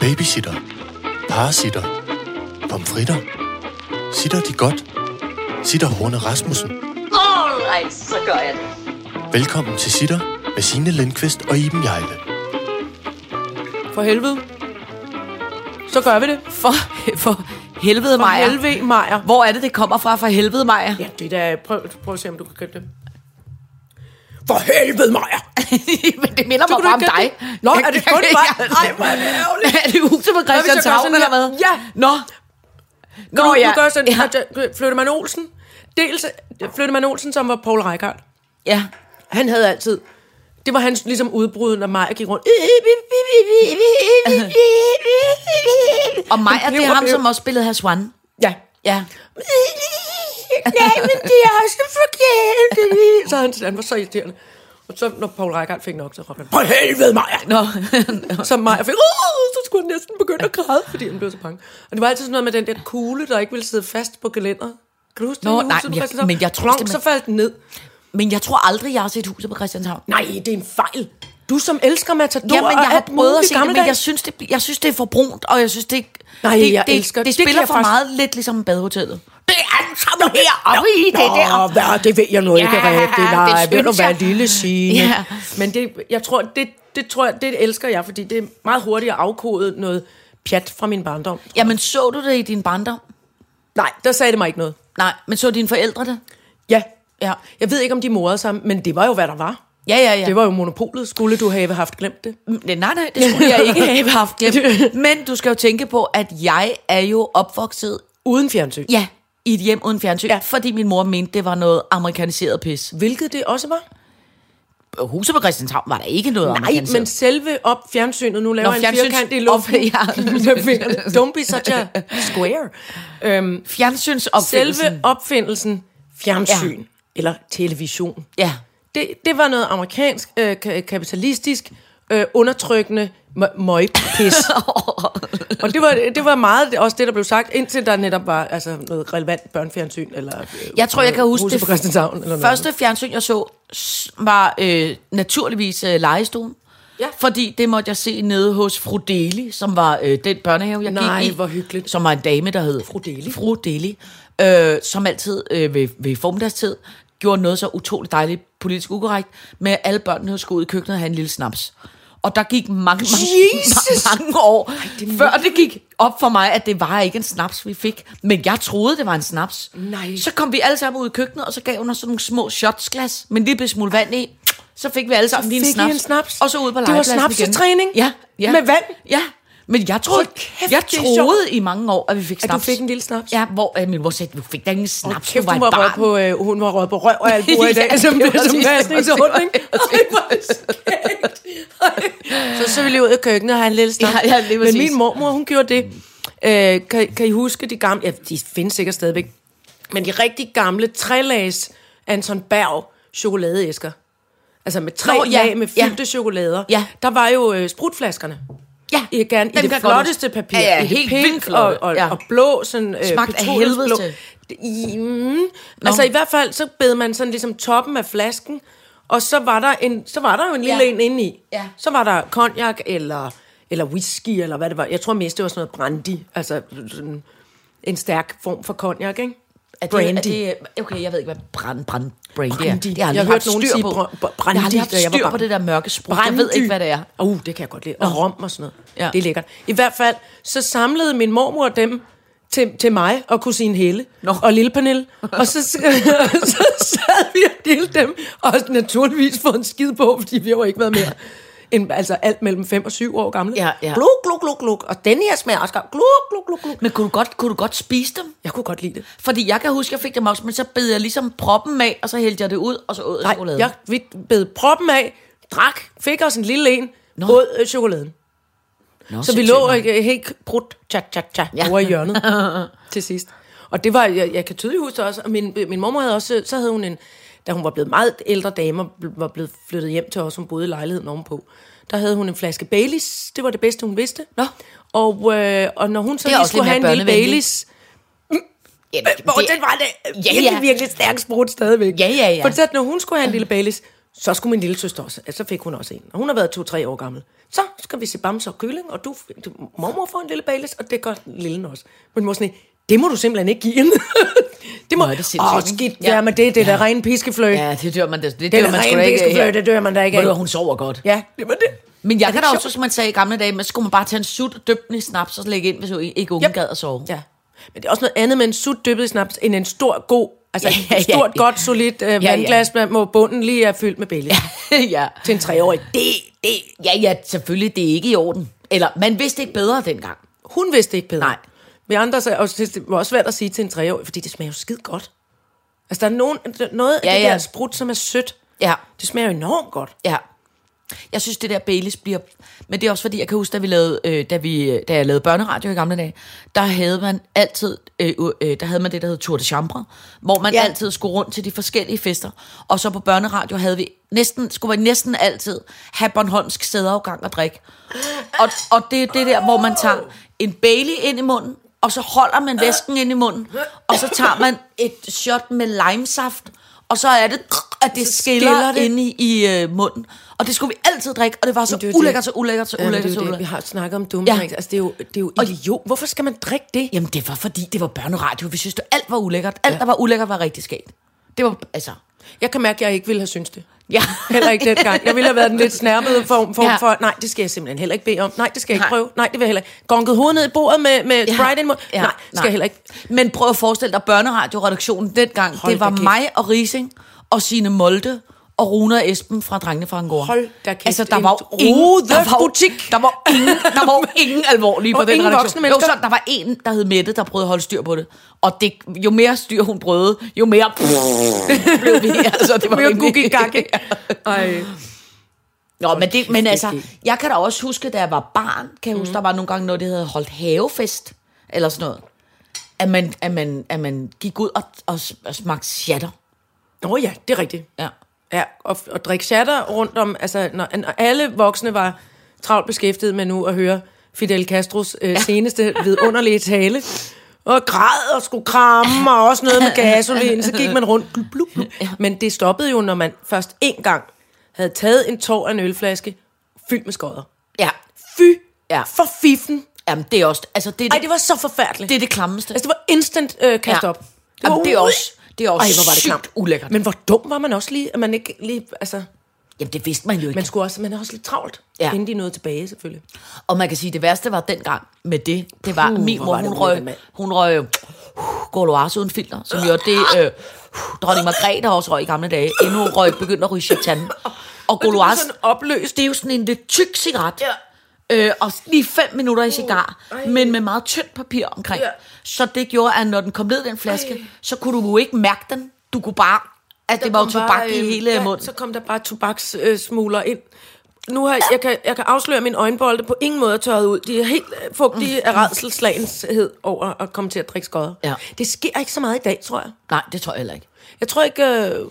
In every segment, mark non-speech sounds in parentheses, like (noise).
Babysitter. Parasitter. Pomfritter. Sitter de godt? Sitter Horne Rasmussen. Alright, så gør jeg det. Velkommen til Sitter med Signe Lindqvist og Iben Jejle. For helvede. Så gør vi det. For, for helvede, For Maja. helvede, Maja. Hvor er det, det kommer fra? For helvede, Maja. Ja, det er da... Prøv, prøv at se, om du kan gætte det. For helvede, Maja. (laughs) Men det minder mig bare om dig. det? Nå, er det kun mig? Ej, hvor er det ærgerligt. (laughs) Er det huset på Christianshavn, eller hvad? Ja. Nå. Nå, Nå, ja. Du gør sådan, Ja. Flyttemann Olsen. Dels Flyttemann Olsen, som var Paul Reichhardt. Ja. Han havde altid... Det var hans ligesom udbrud, når Maja gik rundt. Og Maja, det er ham, som også spillede her Swan. Ja. Ja. Nej, men det er så forkert. Så han, han var så irriterende. Og så, når Paul Reichhardt fik nok, så råbte han, for helvede, Maja! Nå. Så Maja fik, Åh! så skulle han næsten begynde at græde, fordi han blev så bange. Og det var altid sådan noget med den der kugle, der ikke ville sidde fast på gelænderet. Kan du huske Nå, det? nej, huset jeg- men jeg tror Plonk, simpelthen- så faldt den ned. Men jeg tror aldrig, jeg har set huset på Christianshavn. Nej, det er en fejl. Du som elsker Matador Ja, men jeg har prøvet at se det, men jeg synes, det, jeg synes, det er for brunt, og jeg synes, det, Nej, det, jeg det, elsker- det, det det spiller jeg for faktisk- meget lidt ligesom badehotellet. Det er sammen her, og i det der. Nå, hvad, det ved jeg nu ikke Ja, rigtigt. det Nej, ved du jeg. lille Signe. Ja. Men det, jeg tror, det, det tror jeg, det elsker jeg, fordi det er meget hurtigt at afkode noget pjat fra min barndom. Jamen, så du det i din barndom? Nej, der sagde det mig ikke noget. Nej, men så dine forældre det? Ja. Ja. Jeg ved ikke, om de morede sammen, men det var jo, hvad der var. Ja, ja, ja. Det var jo monopolet. Skulle du have haft glemt det? Mm, Nej, nej, det skulle jeg ikke have haft hjem. (laughs) Men du skal jo tænke på, at jeg er jo opvokset Uden fjernsyn. ja, i et hjem uden fjernsyn, Ja. fordi min mor mente, det var noget amerikaniseret pis. Hvilket det også var. Huset på Christianshavn var der ikke noget Nej, men selve op fjernsynet, nu laver Nå, jeg en firkant i luften. (laughs) ja. (laughs) Don't be such a square. Øhm, Fjernsynsopfindelsen. selve opfindelsen fjernsyn, ja. eller television, Ja. Det, det var noget amerikansk, øh, ka- kapitalistisk, øh, undertrykkende mø- møgpis. (laughs) og det var, det var meget også det, der blev sagt, indtil der netop var altså, noget relevant børnefjernsyn. Eller, øh, Jeg tror, jeg kan huske det. på Christianshavn. Eller noget. Første fjernsyn, jeg så, var øh, naturligvis øh, legestuen. Ja. Fordi det måtte jeg se nede hos Fru Deli, som var øh, den børnehave, jeg Nej, gik i. hvor hyggeligt. Som var en dame, der hed Fru Deli. Fru Deli. Øh, som altid øh, ved, ved formidagstid gjorde noget så utroligt dejligt politisk ukorrekt, med at alle børnene skulle ud i køkkenet og have en lille snaps. Og der gik mange, mange, Jesus! mange, (laughs) mange år, Ej, det før det gik op for mig, at det var ikke en snaps, vi fik. Men jeg troede, det var en snaps. Nej. Så kom vi alle sammen ud i køkkenet, og så gav hun os sådan nogle små shotsglas, med en lille smule vand i. Så fik vi alle sammen lige en snaps. en snaps? Og så ud på Det var legepladsen igen. snapsetræning? Ja, ja. Med vand? Ja. Men jeg troede, kæft, jeg troede i mange år, at vi fik At du snaps. fik en lille snaps? Ja, hvor øh, min mor sagde, du fik da ingen snaps, Snaps, du kæft, var hun et var, barn. på, øh, hun var rød på røv og (laughs) albuer i dag, Ja, som, det var som pasningshund, var ikke? Ej, hvor. Så så ville jeg ud i køkkenet og have en lille snaps. Ja, ja, lige Men min mormor, hun gjorde det. Øh, kan, kan I huske de gamle, ja, de findes sikkert stadigvæk, men de rigtig gamle trælags Anton Berg chokoladeæsker. Altså med tre Nå, ja, lag med ja. fyldte chokolader. Ja. Der var jo øh, sprutflaskerne. Ja, I, gerne, i det kan godt flotteste huske. papir. Ja, ja, I det helt pink vildt. Og, og, Ja. og blå, sådan øh, Smagt af helvede. I, mm, altså i hvert fald, så bed man sådan ligesom toppen af flasken, og så var der, en, så var der jo en lille Ja. en inde i. Ja. Så var der cognac eller, eller whisky, eller hvad det var. Jeg tror mest, det var sådan noget brandy. Altså sådan en stærk form for cognac, ikke? Er det, Brandy. Er det, okay, jeg ved ikke, hvad brand, brand, brandy, er. Brandy. Det har jeg Jeg har hørt nogen styr sige på. br- br- brandy, jeg har haft da jeg var styr på det der mørke sprut. Jeg ved ikke, hvad det er. Uh, det kan jeg godt lide. Og rom og sådan noget. Ja. Det er lækkert. I hvert fald, så samlede min mormor dem til, til mig og kusine Helle Nå. og lille Pernille. Og så, (laughs) så sad vi og delte dem, og naturligvis fået en skid på, fordi vi har jo ikke været mere end altså alt mellem 5 og 7 år gamle. Ja, ja. Gluk, gluk, gluk, gluk. Og den her smager også godt. Gluk, gluk, gluk, gluk. Men kunne du, godt, kunne du godt spise dem? Jeg kunne godt lide det. Fordi jeg kan huske, jeg fik dem også, men så bed jeg ligesom proppen af, og så hældte jeg det ud, og så af Nej, chokoladen. jeg vi bed proppen af, drak, fik os en lille en, Nå. åd øh, chokoladen. Nå, Så vi lå ikke helt brudt, tja, tja, tja, ja. Over i hjørnet (laughs) til sidst. Og det var, jeg, jeg kan tydeligt huske også, og min, min mormor havde også, så havde hun en, da hun var blevet meget ældre dame, og var blevet flyttet hjem til os, hun boede i lejligheden ovenpå, der havde hun en flaske Baileys, det var det bedste, hun vidste. Nå. Og, øh, og når hun så Det lige skulle have en lille. Baileys, Ja, hvor den var det Ja, virkelig, ja. virkelig stærk sprut stadigvæk. Ja, ja, ja. For så, når hun skulle have en lille Baileys, Så skulle min lille søster også, altså, så fik hun også en. Og hun har været to-tre år gammel. Så skal vi se bamse og kylling, og du, du mormor får en lille Baileys, og det gør lille også. Men mor sådan, det må du simpelthen ikke give hende. (laughs) det må, Nå, er det Åh, skidt, Ja. ja. men det, det er da Ja. ren piskefløj. Ja, det dør man, det, det det dør da man sgu da ikke piskefløj, af. det dør man da ikke af. hun sover godt. Ja, det var det. Men jeg kan da også, som man sagde i gamle dage, men så skulle man bare tage en sut og den i snaps, og lægge ind, hvis du ikke ungen Yep. gad at sove. Ja. Men det er også noget andet med en sut dyppet i snaps, end en stor, god, altså Ja, ja, et stort, ja. godt, solidt øh, ja. vandglas, ja, hvor bunden lige er fyldt med Baileys. (laughs) Ja. ja. Til en treårig. Det, det. ja, ja, selvfølgelig, det er ikke i orden. Eller, man vidste ikke bedre dengang. Hun vidste ikke bedre. Nej. Vi andre sagde, og det var også svært at sige til en treårig, fordi det smager jo skide godt. Altså, der er nogen, noget af Ja, det ja. der sprut, som er sødt. Ja. Det smager jo enormt godt. Ja. Jeg synes, det der Baileys bliver... Men det er også fordi, jeg kan huske, da, vi lavede, øh, da, vi, da jeg lavede børneradio i gamle dage, der havde man altid, øh, øh, der havde man det, der hed Tour de Chambre, hvor man ja. Altid skulle rundt til de forskellige fester. Og så på børneradio havde vi næsten, skulle man næsten altid have Bornholmsk sædeafgang og drikke. Og, og det er det der, hvor man tager en Bailey ind i munden, og så holder man væsken ind i munden, og så tager man et shot med limesaft, og så er det, at det Så skiller, skiller det. inde i, i øh, munden. Og det skulle vi altid drikke, og det var så det er ulækkert, så ulækkert, så Ja, ulækkert, det så er det. Vi ulækkert. har snakket om dumme Ja. ja. Altså, det er jo, det er jo idiot. Hvorfor skal man drikke det? Jamen, det var fordi, det var børneradio. Vi synes, det alt var ulækkert. Alt, der var ulækkert, var rigtig skægt. Det var, altså... Jeg kan mærke, at jeg ikke ville have syntes det. Ja. Heller ikke dengang. Jeg ville have været den lidt snærpede form, form Ja. for, nej, det skal jeg simpelthen heller ikke bede om. Nej, det skal jeg ikke Nej. prøve. Nej, det vil jeg heller ikke. Gonket hovedet ned i bordet med, med ja. Mod. Ja. Nej, skal jeg heller ikke. Men prøv at forestille dig, børneradioredaktionen dengang, Hold det var mig og Rising og Signe Molde og Rune og Esben fra Drengene fra Angora. Hold da kæft, Altså, der var jo ingen, der var, butik. Der var ingen, der var ingen alvorlige på den ingen redaktion. Jo, så der var en, der hed Mette, der prøvede at holde styr på det. Og det, jo mere styr hun prøvede, jo mere (laughs) blev vi. (laughs) Altså, det var Mere rimelig- gugigagge. (laughs) Ej. Nå, men, det, men altså, jeg kan da også huske, da jeg var barn, kan jeg huske, der var nogle gange noget, det havde holdt havefest, eller sådan noget. At man, at man, at man gik ud og, og, og smagte shatter. Nå ja, det er rigtigt. Ja. Ja, og, og drikke shatter rundt om, altså når, når alle voksne var travlt beskæftiget med nu at høre Fidel Castros øh, ja. seneste vidunderlige tale, og græd og skulle kramme, og også noget med gasolin, så gik man rundt. Blub, blub, blub. Men det stoppede jo, når man først en gang havde taget en tår af en ølflaske, fyldt med skodder. Ja. Fy Ja. for fiffen. Jamen, det er også, altså, det er Ej, det, det var så forfærdeligt. det, er det klammeste. altså, det var instant øh, kast Ja. op. Jamen, det er også, det er også Ej, hvor var det sygt klamt. ulækkert. Men hvor dum var man også lige, at man ikke lige, altså... Jamen, det vidste man jo ikke. Man skulle også, man er også lidt travlt, Ja. inden de nåede tilbage, selvfølgelig. Og man kan sige, det værste var dengang med det, det var, Puh, min mor, var det hun røg, hun røg uh, Goloise uden filter, som jo er det, øh, dronning Margrethe også røg i gamle dage, inden hun røg, begyndte at ryge chatan. Og det Goloise, sådan opløst. det er jo sådan en lidt tyk cigaret. Ja. Øh, og lige fem minutter i cigar, ej. men med meget tyndt papir omkring. Ja. Så det gjorde, at når den kom ned i den flaske, så kunne du jo ikke mærke den. Du kunne bare, at det var jo tobak bare, i øh, hele ja, munden. Så kom der bare tobakssmugler ind. Nu har jeg, kan, jeg kan afsløre, at mine øjenbolde på ingen måde er tørret ud. De er helt øh, fugtige af redselslagenshed over at komme til at drikke skodder. Ja. Det sker ikke så meget i dag, tror jeg. Nej, det tror jeg heller ikke. Jeg tror ikke... Øh,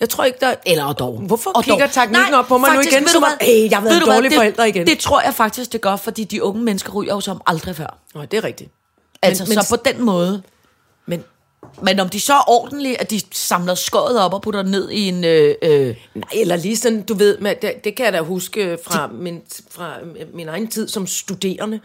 jeg tror ikke, der... Eller dog. Hvorfor Og kigger teknikken op på mig nu igen, ved som du om, hvad? "Ey, jeg har været Ved en hvad? dårlig det, forælder igen." Det tror jeg faktisk, det gør, fordi de unge mennesker ryger jo som aldrig før. Nå, det er rigtigt. Altså, men, men, så på den måde. men, Men om de så er ordentlige, at de samler skåret op og putter det ned i en... Øh, øh, Nej, eller lige sådan, du ved, med, det, det kan jeg da huske fra, min, fra min egen tid som studerende,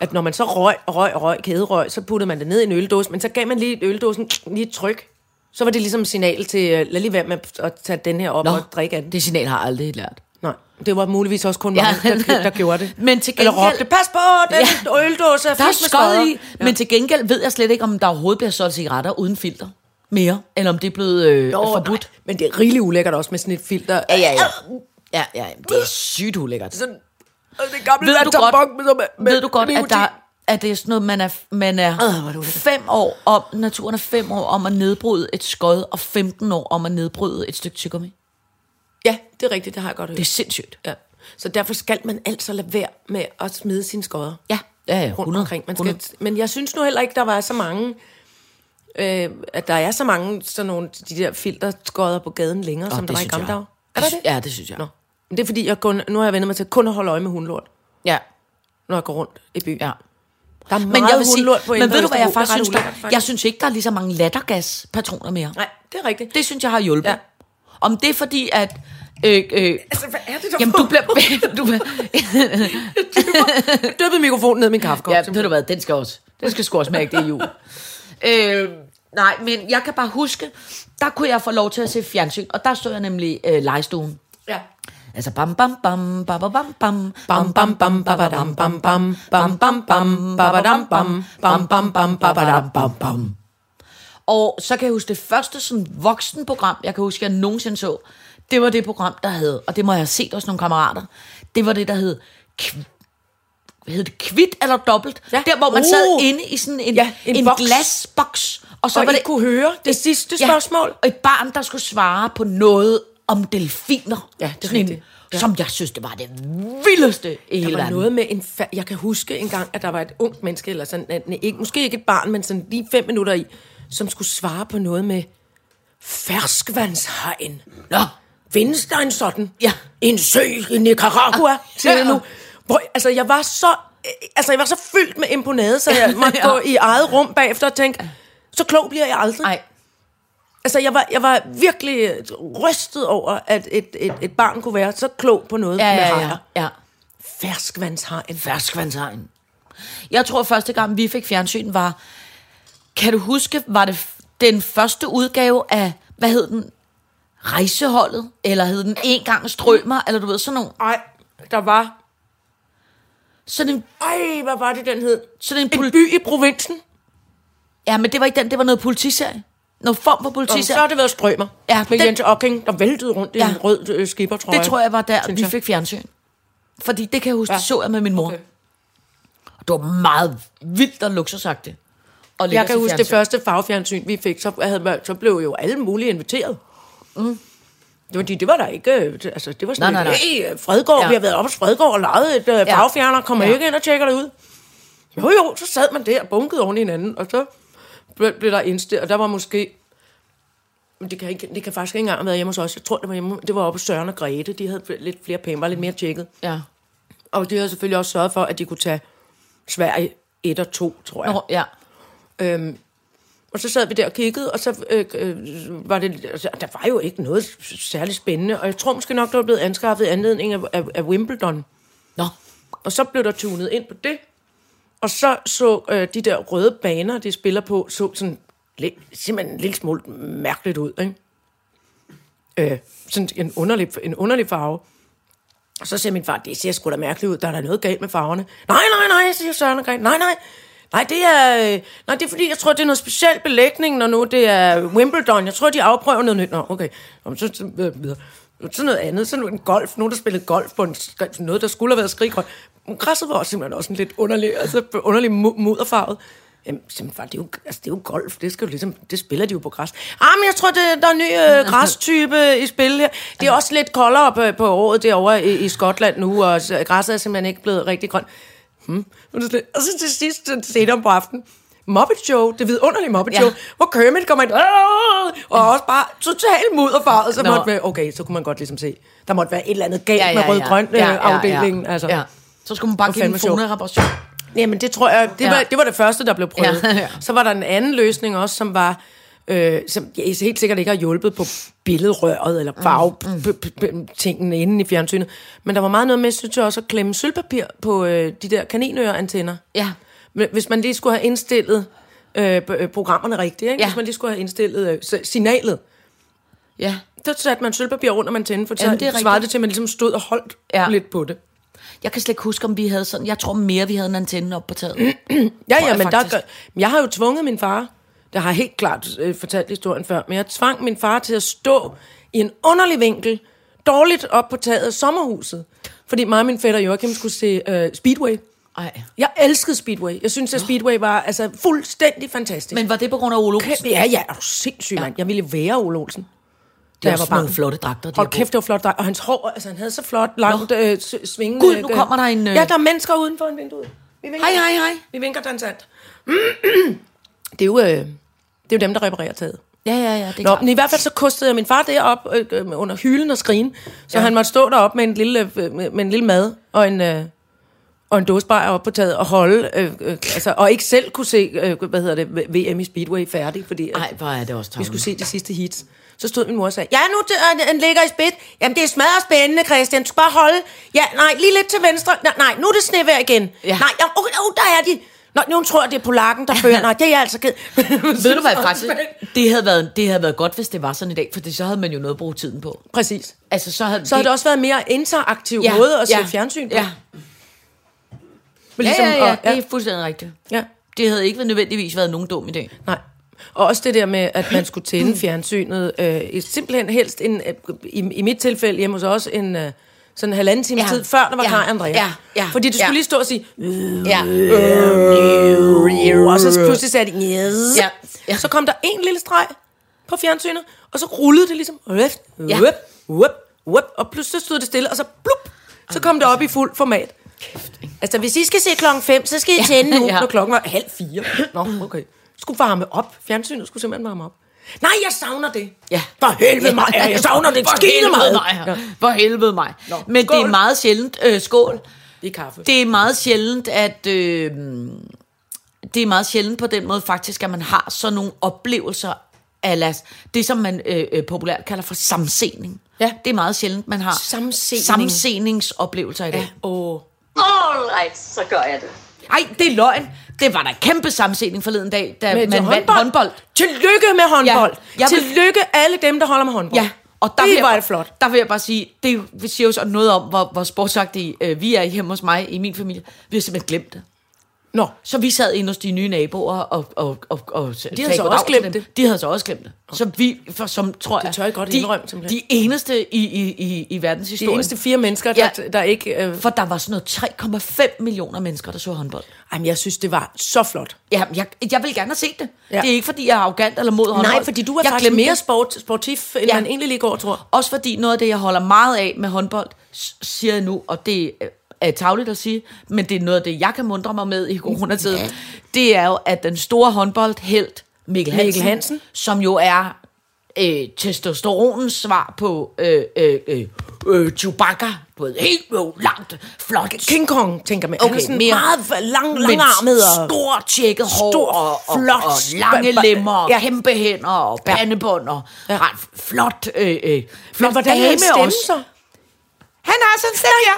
at når man så røg røg røg, kæderøg, så puttede man det ned i en øldåse, men så gav man lige øldåsen lige et tryk. Så var det ligesom signal til, øh, lad lige være med at tage den her op Nå, og drikke af den. det signal har jeg aldrig lært. Nej, det var muligvis også kun Ja. mig, der, (laughs) der gjorde det. Men til Eller gengæld- råbte, pas på, den ja. øldåse er Der er skåret skodder." i, ja. men til gengæld ved jeg slet ikke, om der overhovedet bliver solgt cigaretter uden filter mere, eller om det er blevet øh, Nå, forbudt. nej, men det er rigeligt ulækkert også med sådan et filter. Ja, ja, ja. Ja, ja, det er sygt ulækkert. Sådan, og det gamle Ved du godt, med, med, ved du godt at, der, at det er sådan noget, man er, man er Øh, fem år om, naturen er fem år om at nedbryde et skod, og 15 år om at nedbryde et stykke tyggegummi. Ja, det er rigtigt, det har jeg godt hørt. Det er sindssygt. Ja. Så derfor skal man altså lade være med at smide sine skodder Ja, ja, ja, rundt 100, omkring. Man skal, 100. men jeg synes nu heller ikke, der var så mange... Øh, at der er så mange sådan nogle, de der filterskodder på gaden længere, Nå, som der var i gamle dage. Er der det? Ja, det synes jeg. Nå. Men det er fordi, jeg kun, nu har jeg vendt mig til kun at holde øje med hundlort, Ja. når jeg går rundt i byen. Ja. Der er meget Men jeg vil sige, på men ved du hvad jeg faktisk synes, der, faktisk. jeg synes ikke, der er lige så mange lattergaspatroner mere. Nej, det er rigtigt. Det synes jeg har hjulpet. Ja. Om det er fordi, at... Øh, øh, Altså, hvad er det der jamen, du bliver... (laughs) du bliver (laughs) dyppet mikrofonen ned i min kaffekop. ja, ved du hvad, den skal også. Den skal sgu også mærke det i jul. (laughs) øh, nej, men jeg kan bare huske, der kunne jeg få lov til at se fjernsyn, og der stod jeg nemlig øh, legestuen. ja. Altså bam bam bam bam bam bam Bam, bam, bam, babadam, bam, bam, bam, bam, bam, babadam, bam, bam, bam, bam, babadam, bam, bam. Og så kan jeg huske det første sådan voksenprogram, jeg kan huske, jeg nogensinde så, det var det program, der hed, og det må jeg have set hos nogle kammerater, det var det, der hed hed det, kvit eller dobbelt? Ja. Der, hvor man sad Uh. inde i sådan en, Ja, en en, boks. glasboks. Og så Og var I det kunne høre det sidste spørgsmål. og et barn, der skulle svare på noget om delfiner. Ja, det er Sådan en. Ja. Som jeg synes, det var det vildeste i Der hele var verden. noget med en... Fa- jeg kan huske en gang, at der var et ungt menneske, eller sådan, at, ikke, måske ikke et barn, men sådan lige fem minutter i, som skulle svare på noget med ferskvandshegn. Nå, Findes der en sådan? Ja. En sø i Nicaragua, siger jeg Ja. nu. Hvor, altså, jeg var så... Altså, jeg var så fyldt med imponade, så jeg (laughs) måtte Ja. gå i eget rum bagefter og tænke, så klog bliver jeg aldrig. nej. Altså, jeg var, jeg var virkelig rystet over, at et, et, et barn kunne være så klog på noget Ja, med ja, ja. hajer. ja. Ferskvandshegn. ferskvandshegn. Jeg tror, første gang, vi fik fjernsyn, var... Kan du huske, var det den første udgave af... Hvad hed den? Rejseholdet? Eller hed den En gang strømmer? Eller du ved, sådan nogle... Ej, der var... Sådan en, Ej, hvad var det, den hed? sådan en, En by i provinsen. Ja, men det var ikke den, det var noget politiserie. Noget form for Og så har det været strømmer. Ja, med den- Jens Ocking, der væltede rundt i Ja. en rød øh, skippertrøje. Det tror jeg var der, vi fik fjernsyn. Fordi det kan jeg huske, Ja. det så jeg med min mor. Okay. Det var meget vildt og luksusagtigt. Og Jeg kan huske det første farvefjernsyn, vi fik, så, havde, så blev jo alle mulige inviteret. Mm. Det var, de, det var der ikke, øh, altså det var sådan, Nej, nej, nej, hey, Fredgård, Ja. vi har været oppe hos Fredgård og lavet et øh, farvefjerner, kommer ja. ikke ind og tjekker det ud? Jo jo, så sad man der og bunkede oven i hinanden, og så blev, blev der indstillet, og der var måske, men det kan, ikke, det kan faktisk ikke engang have været hjemme hos os, jeg tror det var hjemme, det var oppe hos Søren og Grete, de havde lidt flere penge, var lidt mere tjekket. Ja. Og de havde selvfølgelig også sørget for, at de kunne tage Sverige 1 og 2, tror jeg. Nå, ja. Øhm, og så sad vi der og kiggede, og så øh, øh, var det, altså, der var jo ikke noget særligt spændende, og jeg tror måske nok, der var blevet anskaffet i anledning af, af, af Wimbledon. Nå. Og så blev der tunet ind på det, og så så øh, de der røde baner, de spiller på, så sådan simpelthen en lille smule mærkeligt ud, ikke? Øh, sådan en underlig, en underlig farve. Og så siger min far, det ser sgu da mærkeligt ud, der er der noget galt med farverne. Nej, nej, nej, siger Søren og Gren. Nej, nej, nej, det er, øh, nej, det er fordi, jeg tror, det er noget speciel belægning, når nu det er Wimbledon. Jeg tror, de afprøver noget nyt. Nå, okay. Nå, så, så, øh, videre. Så noget andet, så en golf, nogen der spillede golf på en, noget, der skulle have været skriggrønt. Græsset var også simpelthen også en lidt underlig, altså underlig mu- mudderfarvet. Jamen, simpelthen, far, det, er jo, altså, det er jo golf, det, skal jo ligesom, det spiller de jo på græs. Ah, men jeg tror, det, der er en ny øh, (laughs) græstype i spil her. Det er også lidt koldere på, på året derovre i, i Skotland nu, og græsset er simpelthen ikke blevet rigtig grønt. Hmm. Og så- til sidst, så senere på aftenen, Muppet Show, det vidunderlige Muppet Ja. Show, hvor Kermit kommer ind, og også bare totalt mudderfarvet, så Nå. måtte være, okay, så kunne man godt ligesom se, der måtte være et eller andet galt Ja, ja, med ja. rød-grøn Ja, ja, øh, afdelingen. ja. Altså. Ja. Så skulle man bare give sjov. fonereparation. Jamen, det tror jeg, det, Ja. var, det var det første, der blev prøvet. Ja, (laughs) Ja. Så var der en anden løsning også, som var, øh, som jeg helt sikkert ikke har hjulpet på billedrøret eller farve-tingene inde i fjernsynet. Men der var meget noget med, synes jeg også, at klemme sølvpapir på øh, de der kaninøreantenner. Ja. Hvis man lige skulle have indstillet øh, øh, programmerne rigtigt, ikke? Ja. hvis man lige skulle have indstillet øh, signalet, Ja. så satte man sølvpapir rundt om antennen, for så Jamen, det svarede det til, at man ligesom stod og holdt ja. lidt på det. Jeg kan slet ikke huske, om vi havde sådan... Jeg tror mere, vi havde en antenne op på taget. (clears throat) Ja, ja, jeg men der, faktisk. gør- jeg har jo tvunget min far, der har jeg helt klart øh, fortalt historien før, men jeg tvang min far til at stå i en underlig vinkel, dårligt op på taget af sommerhuset, fordi mig og min fætter Joachim skulle se øh, Speedway. Ej. Jeg elskede Speedway. Jeg synes, at Speedway var altså fuldstændig fantastisk. Men var det på grund af Ole Olsen? Ja, ja, er du sindssyg, mand. Jeg ville være Ole Olsen. Det er jeg var også nogle flotte dragter, de på. kæft, det var flot. Og hans hår, altså han havde så flot, langt øh, s- svingende... Gud, nu kommer der en, øh- Ja, der er mennesker uden for en vindue. Vi vinker. Hej, hej, hej. Vi vinker dansant. (clears throat) det er jo... Øh, det er jo dem, der reparerer taget. Ja, ja, ja, det er Nå, klart. men i hvert fald så kostede jeg min far derop øh, øh, under hylden og skrigen, så Ja. han måtte stå derop med en lille, øh, med, med en lille mad og en, øh, og en dåsebajer op på taget og holde, øh, øh, altså, og ikke selv kunne se, øh, hvad hedder det, VM i Speedway færdig, fordi Nej, hvor er det også vi tavligt. skulle se de sidste hits. Så stod min mor og sagde, ja, nu den ligger i spidt. Jamen, det er smadret spændende, Christian. Du skal bare holde. Ja, nej, lige lidt til venstre. Nej, nej nu er det snevejr igen. Ja. Nej, ja, oh, oh, der er de. Nå, nu tror jeg, det er polakken, der fører. Nej, det er jeg altså ked. (laughs) Ved du hvad, faktisk, det havde, været, det havde været godt, hvis det var sådan i dag, for så havde man jo noget at bruge tiden på. Præcis. Altså, så havde, Så har det også været mere interaktiv ja, måde at se fjernsyn på. Ja, Men ja, ligesom, ja, ja, og- det er fuldstændig rigtigt. ja. Det havde ikke nødvendigvis været nogen dum idé. Nej. Og også det der med, at man skulle tænde fjernsynet, øh, simpelthen helst en, øh, i, i mit tilfælde hjemme hos os, en øh, sådan en halvanden time Ja. tid, før der var Ja. Kaj Andrea. Ja. Ja. Fordi du skulle Ja. lige stå og sige, Ja. og så pludselig sagde de, yes. Ja. Ja. Så kom der en lille streg på fjernsynet, og så rullede det ligesom, whoop, Ja. whoop, whoop, whoop, og pludselig stod det stille, og så blup, så kom det op i fuld format. Altså, hvis I skal se klokken 5, så skal I tænde nu, Ja. når klokken var halv fire. Nå, okay. Skulle varme op. Fjernsynet skulle simpelthen varme op. Nej, jeg savner det. Ja. For helvede mig, jeg (laughs) savner det For skide helvede meget. mig. Ja. For helvede mig. Nå, Men det er skål. meget sjældent, øh, skål, Det er kaffe. det er meget sjældent, at... Øh, det er meget sjældent på den måde faktisk, at man har sådan nogle oplevelser alas, det som man øh, øh, populært kalder for samsening. Ja. Det er meget sjældent, man har Samsening. samseningsoplevelser i dag. Åh. All right, så gør jeg det. Nej, det er løgn. Det var da kæmpe samsening forleden dag, da Med man vandt håndbold. Tillykke med håndbold. Ja, jeg vil- Tillykke alle dem, der holder med håndbold. Ja, og der det vil var det flot. Der vil jeg bare sige, det siger jo så noget om, hvor, hvor sportsagtige øh, vi er hjemme hos mig, i min familie. Vi har simpelthen glemt det. Nå, Så vi sad inde hos de nye naboer og, og, og, og de havde så også glemt det. De havde så også glemt det. Så vi, for, som tror jeg, tør jeg godt de, indrømme, simpelthen. de eneste i, i, i, i de verdenshistorien. eneste fire mennesker, der, Ja. der ikke... Øh, For der var sådan noget 3,5 millioner mennesker, der så håndbold. jamen, jeg synes, det var så flot. Ja, jeg, jeg vil gerne have set det. Ja. Det er ikke, fordi jeg er arrogant eller mod håndbold. Nej, fordi du er jeg faktisk mere det. sport, sportif, end Ja. man egentlig lige går, tror. Også fordi noget af det, jeg holder meget af med håndbold, siger jeg nu, og det er tavligt at sige, men det er noget af det, jeg kan mundre mig med i coronatiden, det er jo, at den store håndboldhelt Mikkel Hansen, Mikkel Hansen. som jo er øh, testosteronens svar på øh, øh, øh, øh, Chewbacca, du ved, helt jo, langt, flot, King Kong, tænker man. Han er Okay, sådan mere- meget lang, langarmet og... stort tjekket hår, Stor, og, og, flot, og lange sp- sp- lemmer, og ja. kæmpe hænder, og pandebånd, og Ja. ret flot, øh, øh, flot Men hvordan er hans stemme så? Han har sådan en stemme, ja.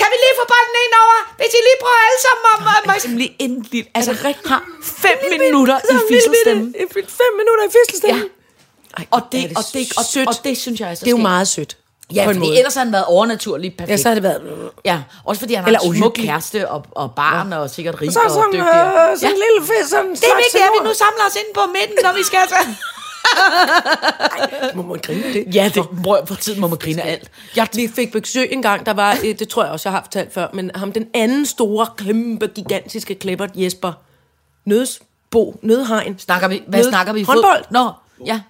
Kan vi lige få bolden ind over? Hvis I lige prøver alle sammen om, om. Altså, lige en lille, altså, har fem minutter i fisselstemme. Fem minutter i fisselstemme. Ja. Ej, Og det, er og, det, og, sødt. og det synes jeg er så det er jo meget sødt. Ja, fordi måde. ellers har han været overnaturligt perfekt. Ja, så har det været... Ja, også fordi han har Eller en smuk kæreste og, og barn og sikkert rig Så og sådan, dygtig. øh, sådan en lille fisk, sådan en Det er vigtigt, at vi nu samler os ind på midten, når vi skal (laughs) tage. Må man grine det? Ja, det, bror, for tiden må man grine alt. Jeg, vi fik besøg en gang, der var, øh, det tror jeg også, jeg har fortalt før, men ham, den anden store, kæmpe, gigantiske klipper, Jesper Nødsbo, Nødhegn. Snakker vi, hvad Nød- snakker vi? Håndbold. Nå, ja.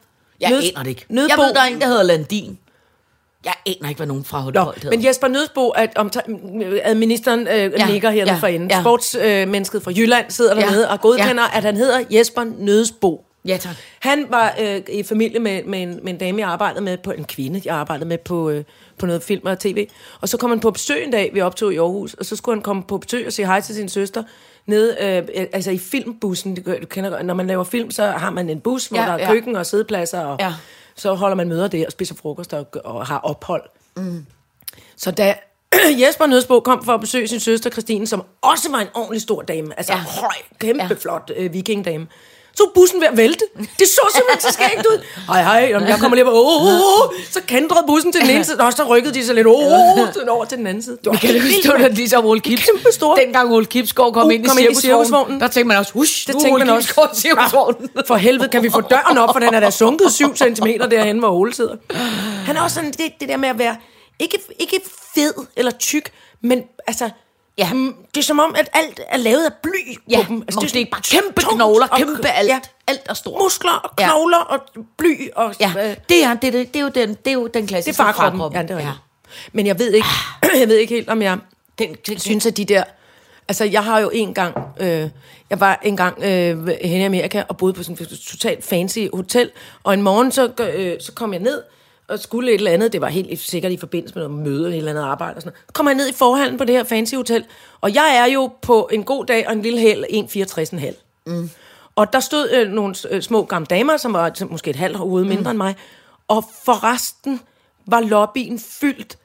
Jeg Nød- aner det ikke. Nødbo. Jeg ved, der er en, der hedder Landin. Jeg aner ikke, hvad nogen fra håndbold hedder. men Jesper Nødsbo, at om, administeren øh, ja, nikker hernede ja, ja, for enden. ja. Ja. Sportsmennesket fra Jylland sidder Ja, dernede og godkender, ja. at han hedder Jesper Nødsbo. Ja, tak. Han var øh, i familie med, med, en, med en dame, jeg arbejdede med, på en kvinde, jeg arbejdede med på, øh, på noget film og tv. Og så kom han på besøg en dag, vi optog i Aarhus, og så skulle han komme på besøg og sige hej til sin søster, nede, øh, altså i filmbussen, du, du kender, når man laver film, så har man en bus, hvor Ja, der er ja. køkken og sædepladser, og Ja. så holder man møder der og spiser frokost og, og har ophold. Mm. Så da (clears throat) Jesper Nødsbo kom for at besøge sin søster Christine, som også var en ordentlig stor dame, altså Ja. høj, kæmpe ja. flot øh, vikingdame, så var bussen ved at vælte. Det så simpelthen så skægt ud. Hej, hej, jamen, jeg kommer lige på, oh, oh, oh. så kandrede bussen til den ene side, og så rykkede de sig lidt oh, oh, til- over til den anden side. Var Kan huske, det var ligesom Ole Kips? Kæmpe store. Dengang Ole Kipsgaard kom Uh, ind i kom ind i cirkusvognen, der tænkte man også, husk, Det nu tænkte man også. Kipsgaard i cirkusvognen. For helvede, kan vi få døren op, for den er der sunket 7 cm derhen, hvor Ole sidder. Han er også sådan, det, det der med at være, ikke, ikke fed eller tyk, men altså, Ja. ja. mm, det er som om, at alt er lavet af bly Ja, på dem. altså, det, er sådan bare kæmpe tungt knogler, og- kæmpe alt. Ja, Alt er stort. muskler og Ja. knogler og bly og... Ja, øh, det er, det, er, det, er jo den, det er jo den det er klassiske farkroppen. Ja, det er ja. Men jeg ved ikke, (clears throat) jeg ved ikke helt, om jeg Den, den, synes, at de der... Altså, jeg har jo en gang... Øh, jeg var en gang øh, hen i Amerika og boede på sådan et totalt fancy hotel, og en morgen så, øh, så kom jeg ned, og skulle et eller andet. Det var helt sikkert i forbindelse med noget møde eller et eller andet arbejde. Og sådan noget. Kommer jeg ned i forhallen på det her fancy hotel, og jeg er jo på en god dag og en lille hæl 1,64,5. Mm. Og der stod øh, nogle øh, små gamle damer, som var som måske et halvt hoved mindre mm. end mig, og for resten var lobbyen fyldt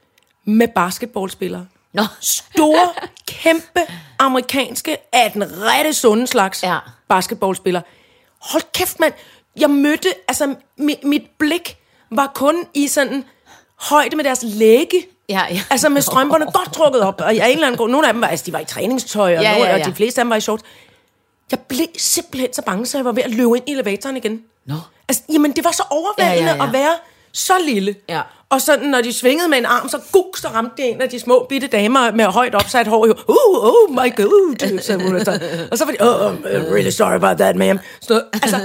med basketballspillere. Nå. Store, kæmpe amerikanske, af den rette sunde slags Ja. basketballspillere. Hold kæft, mand. Jeg mødte, altså mit, mit blik var kun i sådan højde med deres læge. Ja, ja. Altså med strømperne godt trukket op. Og af en eller anden grund, nogle af dem var, altså de var i træningstøj, og, Ja, nogle, ja, og ja. de fleste af dem var i shorts. Jeg blev simpelthen så bange, så jeg var ved at løbe ind i elevatoren igen. Nå. Altså, jamen, det var så overvældende Ja, ja, ja. at være så lille. Ja. Og sådan, når de svingede med en arm, så guk, så ramte det en af de små bitte damer med højt opsat hår. Uh, oh my god, sagde hun. så. Og så var de, oh, I'm really sorry about that, ma'am. Så, altså,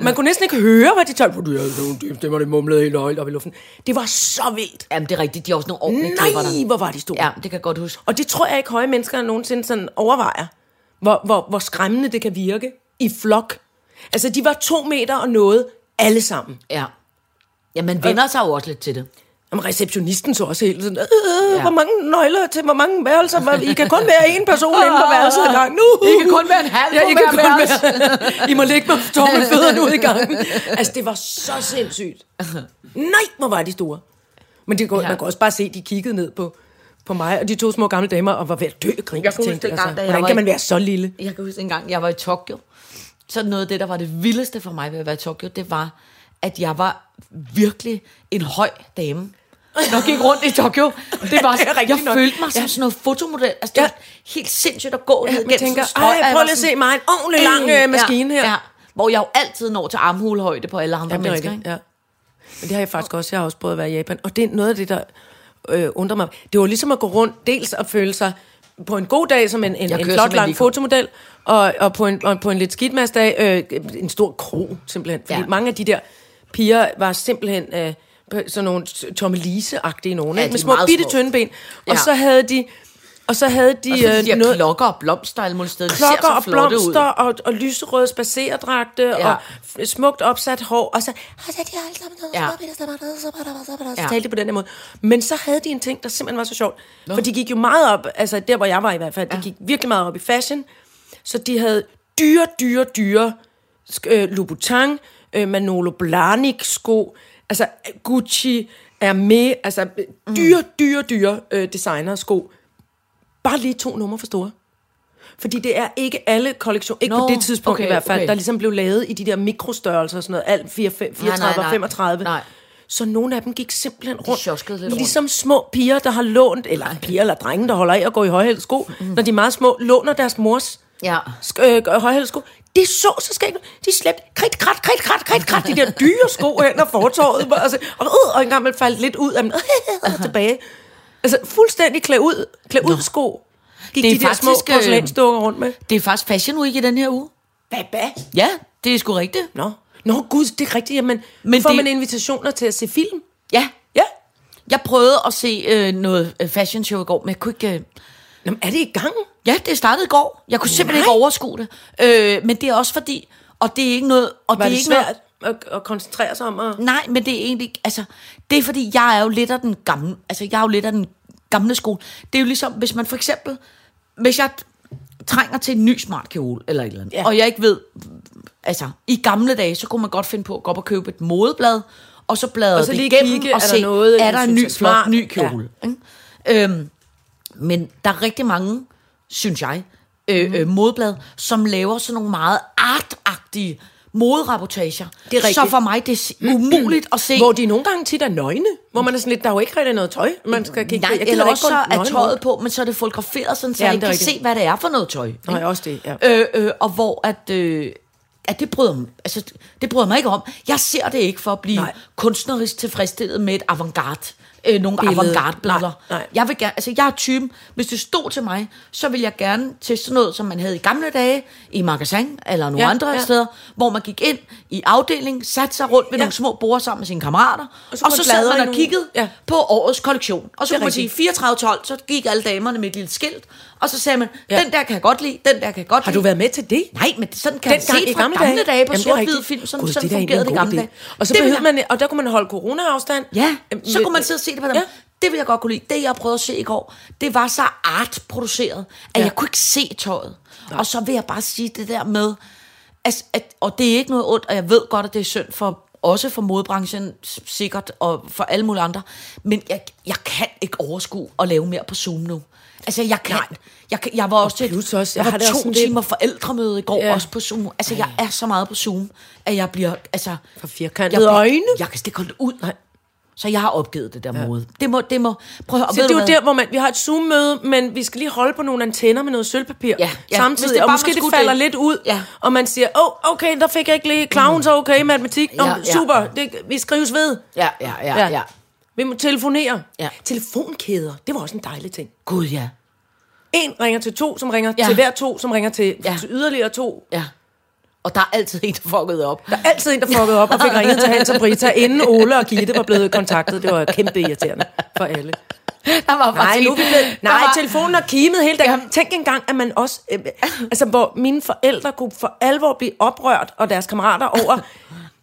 man kunne næsten ikke høre, hvad de talte. Nogle dybe stemmer, det mumlede helt højt op i luften. Det var så vildt. Jamen, det er rigtigt. De har også nogle ordentlige klipper der. Nej, hvor var de store. Ja, det kan jeg godt huske. Og det tror jeg ikke høje mennesker nogensinde sådan overvejer, hvor, hvor, hvor skræmmende det kan virke i flok. Altså, de var to meter og noget, alle sammen. Ja. Ja, man vender sig jo også lidt til det. Jamen, receptionisten så også helt sådan, øh, Ja. ja. hvor mange nøgler til hvor mange værelser? Hvor- I kan kun være en person (laughs) inde på værelset ad gangen. Nu. I kan kun være en halv ja, I kan kun være, (laughs) I må ligge med tommelfødderne ud i gangen. (laughs) Altså, det var så sindssygt. Nej, hvor var de store. Men det, går, Ja. man kan også bare se, at de kiggede ned på, på mig, og de to små gamle damer, og var ved at dø af grin. Jeg kan huske tænkte, da jeg hvordan var kan i- man være så lille? Jeg kan huske en gang, jeg var i Tokyo. Så noget af det, der var det vildeste for mig ved at være i Tokyo, det var, at jeg var virkelig en høj dame. Når jeg gik rundt i Tokyo, (laughs) det var, Det jeg nok. følte mig som Ja. sådan noget fotomodel. Altså, det Ja. var helt sindssygt at gå ned man gennem tænker, strøg, "Ej, prøv lige at se mig, en ordentlig lang, øh, maskine her." Ja, hvor jeg jo altid når til armhulehøjde på alle andre Jamen, er mennesker. ikke? ja. Men det har jeg faktisk også. Jeg har også prøvet at være i Japan. Og det er noget af det, der øh, undrer mig. Det var ligesom at gå rundt, dels at føle sig på en god dag som en, en, en flot, som lang fotomodel, og, og, på en, og på en lidt skidtmasdag, øh, en stor kro, simpelthen. Fordi Ja. ja. mange af de der piger var simpelthen øh, sådan nogle Tomme Lise-agtige nogen, Ja, ja, med små bitte små. tynde ben. Ja. Og så havde de... Og så havde de, Og så de øh, noget, klokker og blomster alle mulige steder. De klokker og blomster ud. og, og lyserøde spacerdragte Ja. ja. og smukt opsat hår. Og så, og så de alle sammen Ja. ja. så talte de på den her måde. Men så havde de en ting, der simpelthen var så sjovt. For de gik jo meget op, altså der hvor jeg var i hvert fald, de gik virkelig meget op i fashion. Så de havde dyre, dyre, dyre øh, Louboutin, øh, Manolo Blahnik sko, altså Gucci, Hermé, altså øh, dyre, dyre, dyre øh, designersko. Bare lige to numre for store. Fordi det er ikke alle kollektioner, ikke Nå, på det tidspunkt okay, i hvert fald, okay. der ligesom blev lavet i de der mikrostørrelser og sådan noget, alt 4, 5, 34 nej, nej. og 35. Nej. Så nogle af dem gik simpelthen rundt, lidt rundt. ligesom små piger, der har lånt, eller piger eller drenge, der holder af at gå i højhældet sko, mm. når de er meget små, låner deres mors Ja. sk- øh, højhældet sko. Det så så skægt. De slæbte krit, krat, krit, krat, krit, krat, de der dyre sko hen og fortorvet. Altså, og, øh, og en gang man faldt lidt ud af dem, øh, (laughs) tilbage. Altså fuldstændig klæd ud, klæd ud sko. Gik Det er de der små faktisk, øh, porcelænsdukker rundt med. Det er faktisk Fashion Week i den her uge. Hvad? Ja, det er sgu rigtigt. Nå. Nå, gud, det er rigtigt. Jamen, Men Men får det- man invitationer til at se film? Ja, Ja. jeg prøvede at se øh, noget øh, fashion show i går, men jeg kunne ikke... Øh, Jamen, er det i gang? ja, det startede i går. Jeg kunne simpelthen Nej. ikke overskue det. Øh, men det er også fordi... Og det er ikke noget... Og Var det det, er ikke svært Noget, at, at koncentrere sig om? At... nej, men det er egentlig... Altså, det er fordi, jeg er jo lidt af den gamle... Altså, jeg er jo lidt af den gamle skole. Det er jo ligesom, hvis man for eksempel... Hvis jeg trænger til en ny smart kjole, eller et eller andet, ja. Og jeg ikke ved... Altså, i gamle dage, så kunne man godt finde på at gå op og købe et modeblad, og så bladre Og så det igennem kigge, og er der se, noget, er der en ny, flot, ny kjole. Ja. Øhm, men der er rigtig mange, synes jeg, øh, øh, modeblad, som laver sådan nogle meget artagtige moderapportager. Det er rigtigt. Så for mig, det er umuligt at se. Hvor de nogle gange tit er nøgne. Hvor man er sådan lidt, der er jo ikke rigtig noget tøj, man skal kigge Nej, på. Jeg eller også så er tøjet på, men så er det fotograferet, sådan, så Ja, jeg kan rigtigt. se, hvad det er for noget tøj. Nej, også det, ja. Øh, øh, og hvor at, øh, at det bryder mig, altså, det bryder mig ikke om. Jeg ser det ikke for at blive Nej. kunstnerisk tilfredsstillet med et avantgarde. Øh, nogle Billede. avantgarde-billeder. Jeg vil gerne, altså jeg er typen, hvis det stod til mig, så vil jeg gerne til sådan noget, som man havde i gamle dage, i magasin eller nogle Ja, andre ja. steder, hvor man gik ind i afdeling, satte sig rundt ved Ja. nogle små borde sammen med sine kammerater, og så og så sad man og nogle- kiggede Ja. på årets kollektion. Og så kunne man sige rigtigt. 34-12, så gik alle damerne med et lille skilt, Og så sagde man, Ja. den der kan jeg godt lide, den der kan jeg godt Har lide. du været med til det? Nej, men sådan kan jeg Dengang se fra gamle gamle, dage. dage på rigtigt. film. Sådan, Gud, sådan det er fungerede det gamle god dage. Og så Det jeg- man, og der kunne man holde corona-afstand. Ja, Øhm, så kunne man sidde og se det på dem. Ja. Det vil jeg godt kunne lide. Det, jeg prøvede at se i går, det var så art-produceret, at Ja. jeg kunne ikke se tøjet. Nej. Og så vil jeg bare sige det der med, altså, at, og det er ikke noget ondt, og jeg ved godt, at det er synd for også for modebranchen sikkert, og for alle mulige andre. Men jeg, jeg kan ikke overskue at lave mere på Zoom nu. Altså, jeg kan. Nej. Jeg, kan, jeg var også til plus også, jeg jeg var det også to sådan lidt- timer forældremøde i går, Ja. ja. også på Zoom. Altså, jeg er så meget på Zoom, at jeg bliver, altså... For firkantede jeg, øjne. Jeg kan slet ikke holde det ud. Nej. Så jeg har opgivet det der ja. mode. Det må, det må, prøv at Så det er jo der, hvor man, vi har et Zoom-møde, men vi skal lige holde på nogle antenner med noget sølvpapir Ja, ja. Hvis samtidig. det og bare, måske man det falder det. lidt ud, Ja. og man siger, åh, oh, okay, der fik jeg ikke lige clown, så okay, matematik. Nå, Ja, ja. super, det, vi skrives ved. Ja, ja, ja, ja. Vi må telefonere. Ja. Telefonkæder, det var også en dejlig ting. Gud, ja. En ringer til to, som ringer Ja. til hver to, som ringer til, Ja. til yderligere to. Ja. Og der er altid en, der fuckede op. Der er altid en, der fuckede op og fik ringet til Hans og Brita, inden Ole og Gitte var blevet kontaktet. Det var kæmpe irriterende for alle. Der var Nej, faktisk nu blevet, nej, var- telefonen har kimet hele dagen. Tænk engang, at man også... Øh, altså, hvor mine forældre kunne for alvor blive oprørt, og deres kammerater over...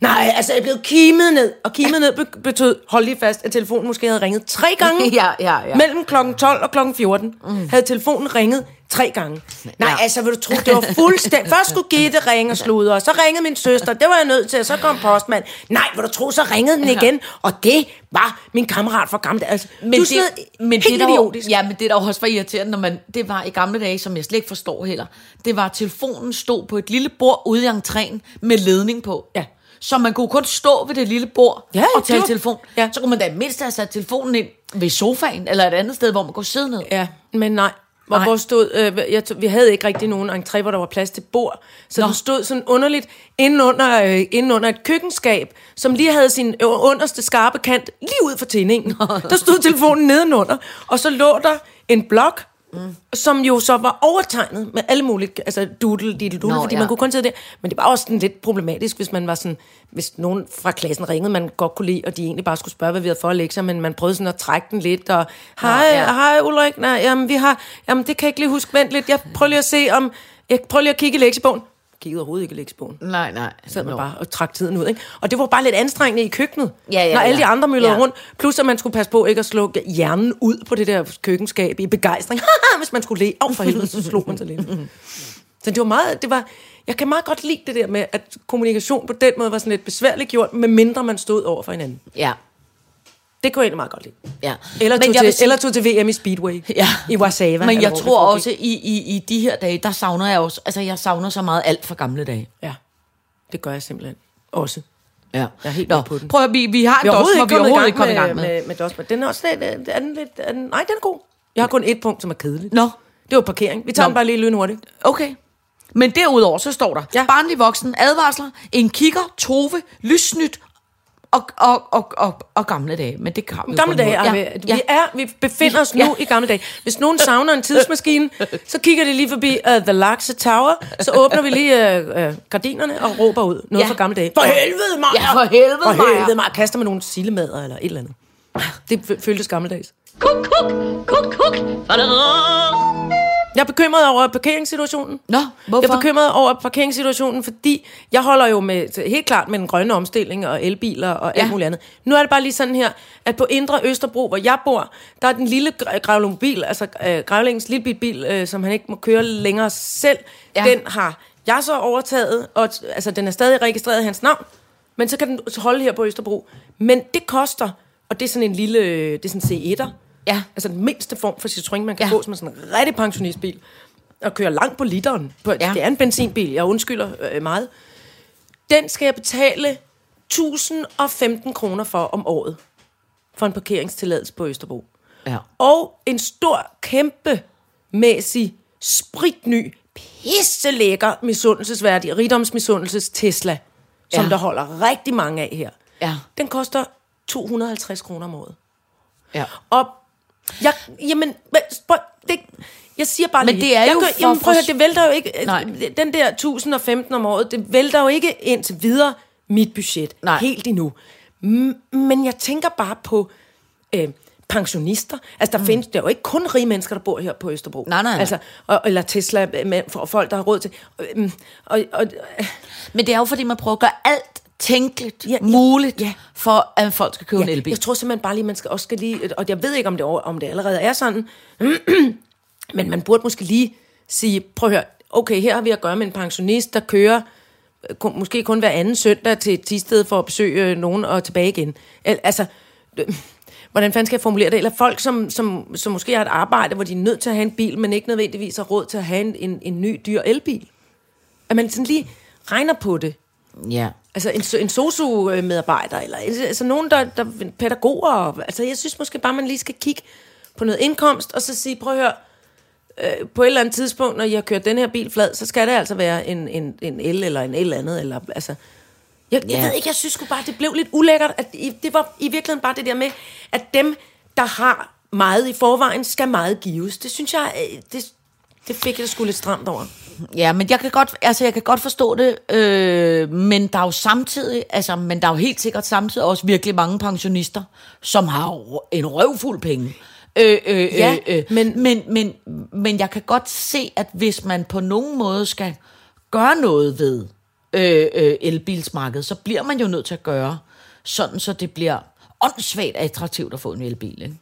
Nej, altså, jeg blevet kimet ned. Og kimet ned be- betød, hold lige fast, at telefonen måske havde ringet tre gange. (laughs) Ja, ja, ja. Mellem klokken 12 og klokken 14 mm. havde telefonen ringet tre gange. Nej, Ja. altså, vil du tro, det var fuldstændig... Først skulle Gitte ringe og sludre, og så ringede min søster. Det var jeg nødt til, og så kom postmand. Nej, vil du tro, så ringede den igen. Og det var min kammerat fra gamle dage. Altså, Men du det, men helt det, der idiotisk. ja, men det der også var irriterende, når man, det var i gamle dage, som jeg slet ikke forstår heller, det var, at telefonen stod på et lille bord ude i entréen med ledning på. Ja. Så man kunne kun stå ved det lille bord Ja, og tale var- telefon. ja. Så kunne man da mindst have sat telefonen ind ved sofaen, eller et andet sted, hvor man kunne sidde ned. Ja, men nej. Hvor, Nej. hvor stod, øh, jeg, t- vi havde ikke rigtig nogen entré, hvor der var plads til bord. Så Nå. den stod sådan underligt inde under, øh, inde under et køkkenskab, som lige havde sin øh, underste skarpe kant lige ud for tændingen. Der stod telefonen nedenunder, og så lå der en blok, mm. som jo så var overtegnet med alle mulige, altså doodle, diddle, doodle, Nå, fordi ja. man kunne kun sidde der. Men det var også sådan lidt problematisk, hvis man var sådan, hvis nogen fra klassen ringede, man godt kunne lide, og de egentlig bare skulle spørge, hvad vi havde for lektier, men man prøvede sådan at trække den lidt, og hej, ja. ja. hej Ulrik, nej, jamen, vi har, jamen det kan jeg ikke lige huske, vent lidt, jeg prøver lige at se om, jeg prøver lige at kigge i lektiebogen. Kiggede overhovedet ikke i lektiebogen. Nej, nej. Så sad man bare og trak tiden ud, ikke? Og det var bare lidt anstrengende i køkkenet, Ja, ja, når alle ja. de andre myldrede Ja. rundt. Plus at man skulle passe på ikke at slå hjernen ud på det der køkkenskab i begejstring. (laughs) Hvis man skulle le. Åh, for helvede, så slog man sig lidt. Så det var meget, det var, jeg kan meget godt lide det der med, at kommunikation på den måde var sådan lidt besværligt gjort, medmindre man stod over for hinanden. Ja, Det kunne jeg egentlig meget godt lide. ja. Eller Men tog, til, sige- eller tog til VM i Speedway. Ja. I Warszawa. Men jeg hvor tror også, i, i, i de her dage, der savner jeg også, altså jeg savner så meget alt fra gamle dage. Ja, det gør jeg simpelthen også. Ja. Jeg er helt Nå, på den. prøv at vi, vi har en Vi dos, hvor vi overhovedet ikke kommet i gang med, med. med, DOS. Den er også lidt, er den lidt er den, nej, den er god. Jeg har kun et punkt, som er kedeligt. Nå, Det var parkering. Vi tager Nå. den bare lige lynhurtigt. okay. Men derudover, så står der, Ja. barnlig voksen, advarsler, en kigger, tove, lysnyt og, og, og, og, og gamle dage. Men det kan vi jo Gamle dage, ja. vi, er, vi befinder os nu Ja. i gamle dage. Hvis nogen savner en tidsmaskine, (laughs) så kigger de lige forbi uh, The Laxe Tower, så åbner vi lige uh, uh, gardinerne og råber ud noget Ja. fra gamle dage. For helvede, Maja! Ja, for helvede, For helvede, Maja! Kaster med nogle sildemader eller et eller andet. Det føltes gammeldags. Kuk, kuk, kuk, kuk. Jeg er bekymret over parkeringssituationen. Nå, hvorfor? Jeg er bekymret over parkeringssituationen, fordi jeg holder jo med, helt klart med den grønne omstilling og elbiler og alt Ja. muligt andet. Nu er det bare lige sådan her, at på Indre Østerbro, hvor jeg bor, der er den lille gr- gravlingbil, altså øh, gravlingens lille bil, øh, som han ikke må køre længere selv, Ja. den har jeg så overtaget, og altså, den er stadig registreret i hans navn, men så kan den holde her på Østerbro. Men det koster, og det er sådan en lille, øh, det er sådan en C1'er, Ja. Altså den mindste form for Citroën, man kan Ja. få som sådan en rigtig pensionistbil. Og kører langt på literen. På, Ja. Det er en benzinbil, jeg undskylder øh, meget. Den skal jeg betale 1015 kroner for om året. For en parkeringstilladelse på Østerbro. Ja. Og en stor, kæmpe mæssig, spritny, pisselækker, misundelsesværdig, rigdomsmisundelses Tesla, som Ja. der holder rigtig mange af her. Ja. Den koster 250 kroner om året. Ja. Og jeg, jamen, prøv, det, jeg siger bare Men lige, det er jeg jo gør, for- jamen, prøv at høre, det vælter jo ikke, Nej. den der 1015 om året, det vælter jo ikke indtil videre mit budget, Nej. helt endnu. Men jeg tænker bare på øh, pensionister. Altså, der mm. findes, der er jo ikke kun rige mennesker, der bor her på Østerbro. Nej, nej, nej. Altså, og, eller Tesla, med, for folk, der har råd til. Øhm, Og, og, Men det er jo, fordi man prøver at gøre alt tænkeligt Ja, muligt, ja. for at folk skal købe ja, en elbil. Jeg tror simpelthen bare lige, man skal også skal lige, og jeg ved ikke, om det, om det allerede er sådan, (clears throat) men man burde måske lige sige, prøv at høre, okay, her har vi at gøre med en pensionist, der kører øh, kun, måske kun hver anden søndag til Tisted for at besøge øh, nogen og tilbage igen. Al- Altså, øh, (laughs) hvordan fanden skal jeg formulere det? Eller folk, som, som, som måske har et arbejde, hvor de er nødt til at have en bil, men ikke nødvendigvis har råd til at have en, en, en ny dyr elbil. At man sådan lige regner på det. Ja. Altså en, en sosu-medarbejder, eller altså nogen, der, der pædagoger. Altså jeg synes måske bare, man lige skal kigge på noget indkomst, og så sige, prøv at høre, øh, på et eller andet tidspunkt, når jeg har kørt den her bil flad, så skal det altså være en, en, en el eller en el andet, eller altså... Jeg, jeg Ja. ved ikke, jeg synes sgu bare, det blev lidt ulækkert, at i, det var i virkeligheden bare det der med, at dem, der har meget i forvejen, skal meget gives. Det synes jeg, øh, det, det fik jeg sgu lidt stramt over. Ja, men jeg kan godt, altså jeg kan godt forstå det, øh, men der er jo samtidig, altså, men der er jo helt sikkert samtidig også virkelig mange pensionister, som har en røvfuld penge. Øh, øh, Ja, øh, øh, men- men, men, men, men jeg kan godt se, at hvis man på nogen måde skal gøre noget ved øh, øh, elbilsmarkedet, så bliver man jo nødt til at gøre, sådan så det bliver åndssvagt attraktivt at få en elbil. Ikke?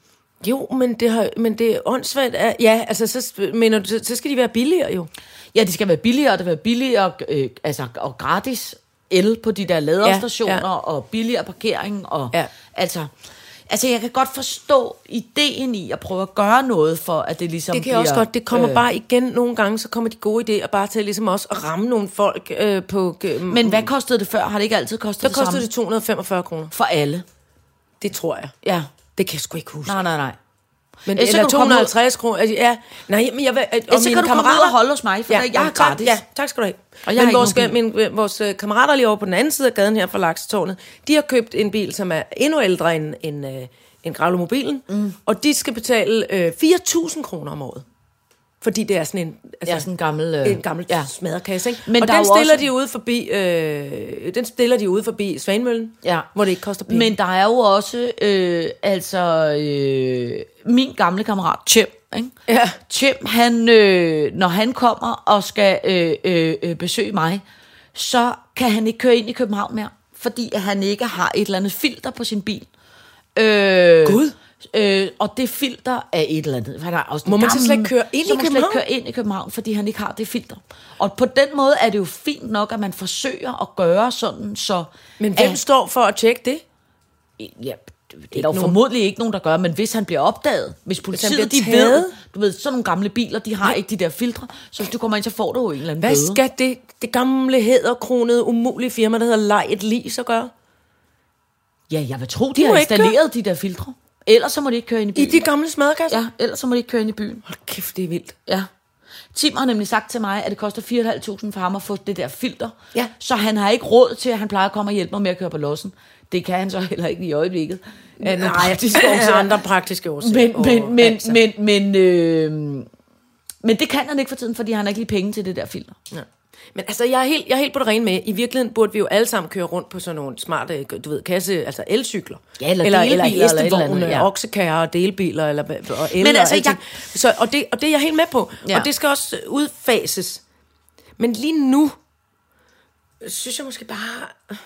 Jo, men det, har, men det er åndssvagt. Ja, altså, så, du, så, så skal de være billigere jo. Ja, det skal være billigere, og det skal være billigere øh, altså, og gratis el på de der laderstationer, Ja, ja, og billigere parkering. Og, Ja. altså, altså, jeg kan godt forstå ideen i at prøve at gøre noget for, at det ligesom Det kan jeg også bliver, godt. Det kommer øh, bare igen nogle gange, så kommer de gode idéer bare til ligesom også at ramme nogle folk øh, på... Øh, Men hvad kostede det før? Har det ikke altid kostet hvad det kostede samme? det 245 kroner? For alle. Det tror jeg. Ja. Det kan jeg sgu ikke huske. Nej, nej, nej. men, Ellers eller kan du komme 250 kroner. Altså, Ja, nej, men jeg vil... Og mine kan du komme ud og holde hos mig, for jeg har gratis. Ja, tak skal du have. Og jeg men vores, bil. min, øh, vores øh, kammerater lige over på den anden side af gaden her fra Laksetårnet, de har købt en bil, som er endnu ældre end, end, øh, end Gravlemobilen, mm. og de skal betale øh, 4.000 kroner om året. Fordi det er sådan en... Altså, Ja, sådan en gammel, øh, en gammel ja. smadrekasse, ikke? Men og der er den stiller også- de ude forbi, øh, den stiller de ude forbi Svanemøllen, Ja. hvor det ikke koster penge. Men der er jo også, øh, altså, øh, min gamle kammerat, Chip, ikke? Ja. Chip, han, øh, når han kommer og skal øh, øh, øh, besøge mig, så kan han ikke køre ind i København mere, fordi han ikke har et eller andet filter på sin bil. Øh, Gud. Øh, og det filter er et eller andet. Han er også Må man så slet ikke køre ind i slet København? ikke køre ind i København, fordi han ikke har det filter. Og på den måde er det jo fint nok, at man forsøger at gøre sådan, så... Men hvem at- står for at tjekke det? Ja, det er der jo formodentlig ikke nogen, der gør, men hvis han bliver opdaget, hvis politiet bliver de ved, du ved, sådan nogle gamle biler, de har ikke de der filtre, så hvis du kommer ind, så får du jo en eller anden Hvad bøde. skal det, det gamle hæderkronede umulige firma, der hedder Lej et Lis, så gøre? Ja, jeg vil tro, de må har ikke installeret de der filtre. Ellers så må de ikke køre ind i I byen. de gamle smadrekasser? Ja, ellers så må de ikke køre ind i byen. Hold kæft, det er vildt. Ja. Tim har nemlig sagt til mig, at det koster 4.500 for ham at få det der filter. Ja. Så han har ikke råd til, at han plejer at komme og hjælpe mig med at køre på lossen. Det kan han så heller ikke i øjeblikket. Af nogle praktiske (laughs) årsager. andre praktiske årsager. Men, men, men, altså. men, men, øh, men det kan han ikke for tiden, fordi han har ikke lige penge til det der filter. Ja. Men altså, jeg er, helt, jeg er helt på det rene med. I virkeligheden burde vi jo alle sammen køre rundt på sådan nogle smarte, du ved, kasse, altså elcykler. Ja, eller eller, delbiler eller eller eller andet, ja. oksekærer og delbiler, eller, og el Men og altså, alting. jeg- Så, og, det, og det er jeg helt med på. Ja. Ja. Og det skal også øh, udfases. Men lige nu, synes jeg måske bare...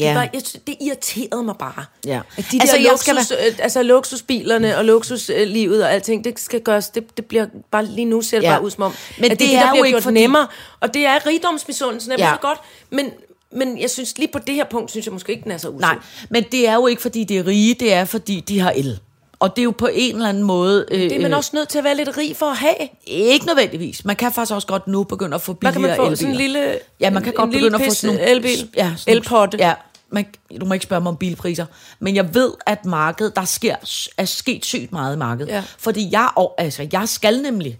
Ja. Det, var, jeg, det irriterede mig bare. Ja. At de Altså, der jeg luksus, skal øh, altså luksusbilerne og luksuslivet og alting, det skal gøres, det, det bliver bare lige nu ser det Ja. bare ud som om, Men det det, er der jo bliver ikke gjort fordi- nemmere. Og det er rigdomsmisundelsen, jeg Ja. godt. Men, men jeg synes lige på det her punkt, synes jeg måske ikke, den er så usund. Nej, men det er jo ikke, fordi de er rige, det er, fordi de har el. Og det er jo på en eller anden måde... Øh, Det er man også nødt til at være lidt rig for at have. Ikke nødvendigvis. Man kan faktisk også godt nu begynde at få billigere kan man få? elbiler. Sådan en lille, Ja, man kan en godt lille begynde at få sådan nogle... elbil. Ja, sådan Elpotte. Ja, man, du må ikke spørge mig om bilpriser. Men jeg ved, at markedet, der sker, er sket sygt meget i markedet. Ja. Fordi jeg, og, altså, jeg skal nemlig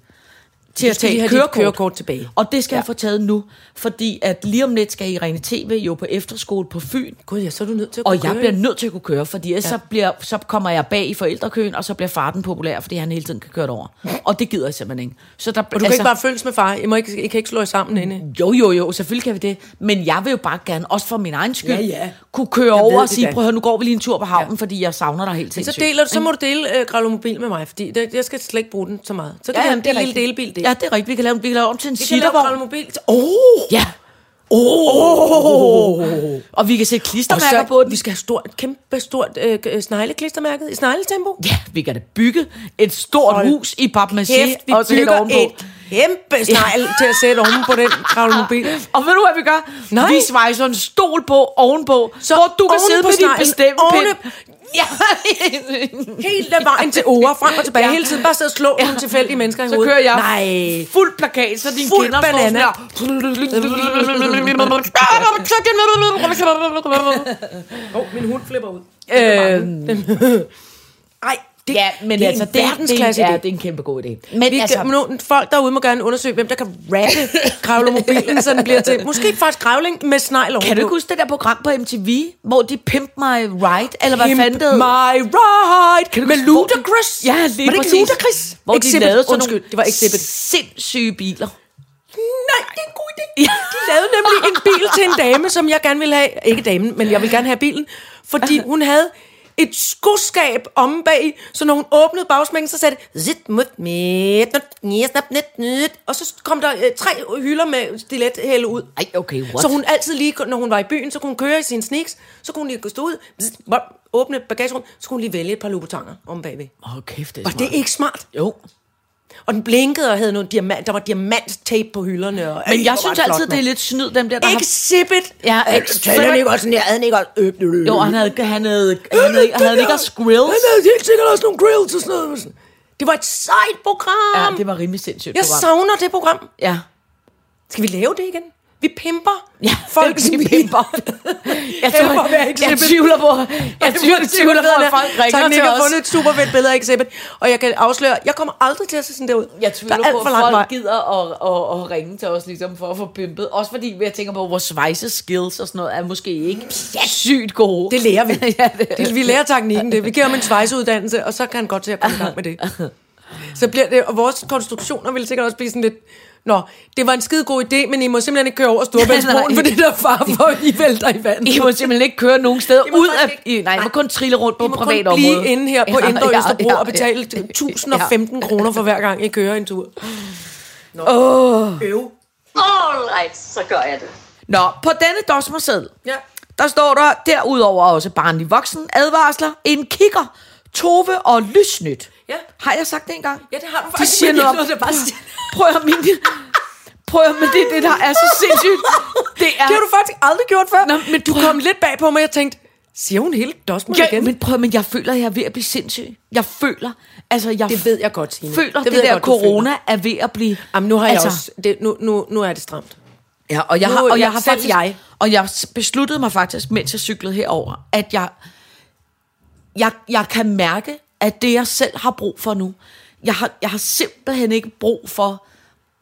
til at tage have dit kørekort. kørekort tilbage. Og det skal ja. Jeg få taget nu, fordi at lige om lidt skal Irene TV jo på efterskole på Fyn, Gud, ja, så er du nødt til at og kunne jeg køre. bliver nødt til at kunne køre, fordi ellers ja. så, bliver, så kommer jeg bag i forældrekøen, og så bliver far den populær, fordi han hele tiden kan køre det over. Og det gider jeg simpelthen ikke. Så der, Og du kan ikke bare følges med far. I, må ikke, I kan ikke slå jer sammen inde. Jo, jo, jo, selvfølgelig kan vi det. Men jeg vil jo bare gerne, også for min egen skyld, Ja, ja. kunne køre Jeg over og det sige, prøv at høre, nu går vi lige en tur på havnen, ja. fordi jeg savner dig helt Så, sindssygt. deler, så må du dele øh, Gravlo Mobil med mig, fordi det, jeg skal slet ikke bruge den så meget. Så kan Ja, vi ja, det er en lille delebil der. Ja, det er rigtigt. Vi kan lave, vi kan lave om til en vi kan lave sittervogn. Mobil. Åh! Oh! Ja. Oh. Og vi kan sætte Og klistermærker på så, den. vi skal have stort, kæmpe stort øh, snegleklistermærket i snegletempo. Ja, vi kan da bygge et stort Hold hus i Kæft, vi og sætte bygger ovenpå. et kæmpe snegl til at sætte oven på den Gravlo Mobil. (laughs) Og ved du, hvad vi gør? Nej. Vi svejser en stol på ovenpå, Så hvor du kan sidde på din bestemmepind. Ja. (laughs) Helt af vejen til ord, frem og tilbage. Ja. Hele tiden bare sidde og slå ja. nogle tilfældige mennesker i Så hovedet. kører jeg Nej. fuld plakat, så dine Fuld kinder banana. står Åh, oh, min hund flipper ud. Øhm, (laughs) Ej, det, ja, men det er altså, en det, det, verdensklasse ja, det er en kæmpe god idé. Men Vi altså, nu, folk derude må gerne undersøge, hvem der kan rappe (laughs) Gravlo-mobilen, så den bliver til... Måske faktisk gravling med snegl kan du ikke huske det der program på MTV, hvor de Pimp My Ride, eller hvad fanden det? My ride Kan du med de- Ludacris. Ja, lige Var det præcis. ikke Ludacris? Hvor de Exhibit. lavede sådan Undskyld, nogle det var Exhibit. sindssyge biler. Nej, det er en god idé. De lavede nemlig en bil til en dame, som jeg gerne ville have. Ikke damen, men jeg vil gerne have bilen. Fordi hun havde et skoskab om bag, så når hun åbnede bagsmængen, så sagde det, zit mut net, nyt. og så kom der øh, tre hylder med stilethælde ud. Ej, okay, what? Så hun altid lige, når hun var i byen, så kunne hun køre i sine sneaks, så kunne hun lige stå ud, zit, åbne bagagerum, så kunne hun lige vælge et par lubutanger om bagved. Åh, oh, kæft, det er Var smart. det ikke smart? Jo. Og den blinkede og havde nogle diamant, der var diamanttape på hylderne. Og, Men jeg synes flot, altid, det er lidt snyd, dem der, der har... Exhibit. Ja, Øh, Exhibit. taler han ikke også sådan, jeg havde ikke også... Øh, øh. Jo, han havde, han havde, han havde, han havde ikke også grills. Han havde helt sikkert også nogle grills og sådan noget. Det var et sejt program. Ja, det var rimelig sindssygt Jeg program. savner det program. Ja. Skal vi lave det igen? Vi pimper. Ja, folk vi pimper. (laughs) Jeg, tror, jeg, Exhibit. tvivler på, jeg tvivler, tvivler på, at folk ringer til jeg har os. fundet et super fedt billede af Exhibit. Og jeg kan afsløre, jeg kommer aldrig til at se sådan der ud. Jeg Der tvivler er alt på, for at folk vej. gider at, at, at, ringe til os ligesom, for at få pimpet. Også fordi jeg tænker på, at vores svejse skills og sådan noget er måske ikke sygt gode. Det lærer vi. (laughs) ja, det, det, vi lærer teknikken det. Vi giver ham en svejseuddannelse, og så kan han godt til at komme i gang med det. (laughs) Så bliver det, og vores konstruktioner vil sikkert også blive sådan lidt, Nå, det var en skide god idé, men I må simpelthen ikke køre over (laughs) for det der er far for, at I vælter i vandet. I må simpelthen ikke køre nogen steder (laughs) ud af... ikke- I, nej, I må kun trille rundt på I må kun privat blive område. inde her på Ja, Indre ja, Østerbro ja, og betale ja. 1015 kroner for hver gang I kører en tur. Åh. Øv. All right, så gør jeg det. Nå, på denne dosmerseddel, Ja. der står der derudover også barnlig voksen advarsler, en kigger, Tove og Lysnyt. Ja. Har jeg sagt det engang? Ja, det har du De faktisk. siger men noget det bare siger. Prøv at min... Prøv at, men det er det, der er så sindssygt. Det er... Det har du faktisk aldrig gjort før. Nå, men du kom lidt bag på mig, jeg tænkte, siger hun hele dosmer Ja, igen? men prøv, men jeg føler, at jeg er ved at blive sindssyg. Jeg føler, altså jeg Det ved jeg godt, Signe. føler, det, Det ved der godt, corona er ved at blive... Jamen, nu har jeg altså, også... Det, nu, nu, nu er det stramt. Ja, og jeg Nu- har, og jeg, jeg- har faktisk, jeg. og jeg besluttede mig faktisk, mens jeg cyklede herover, at jeg, jeg, jeg kan mærke, at det jeg selv har brug for nu, jeg har, jeg har simpelthen ikke brug for,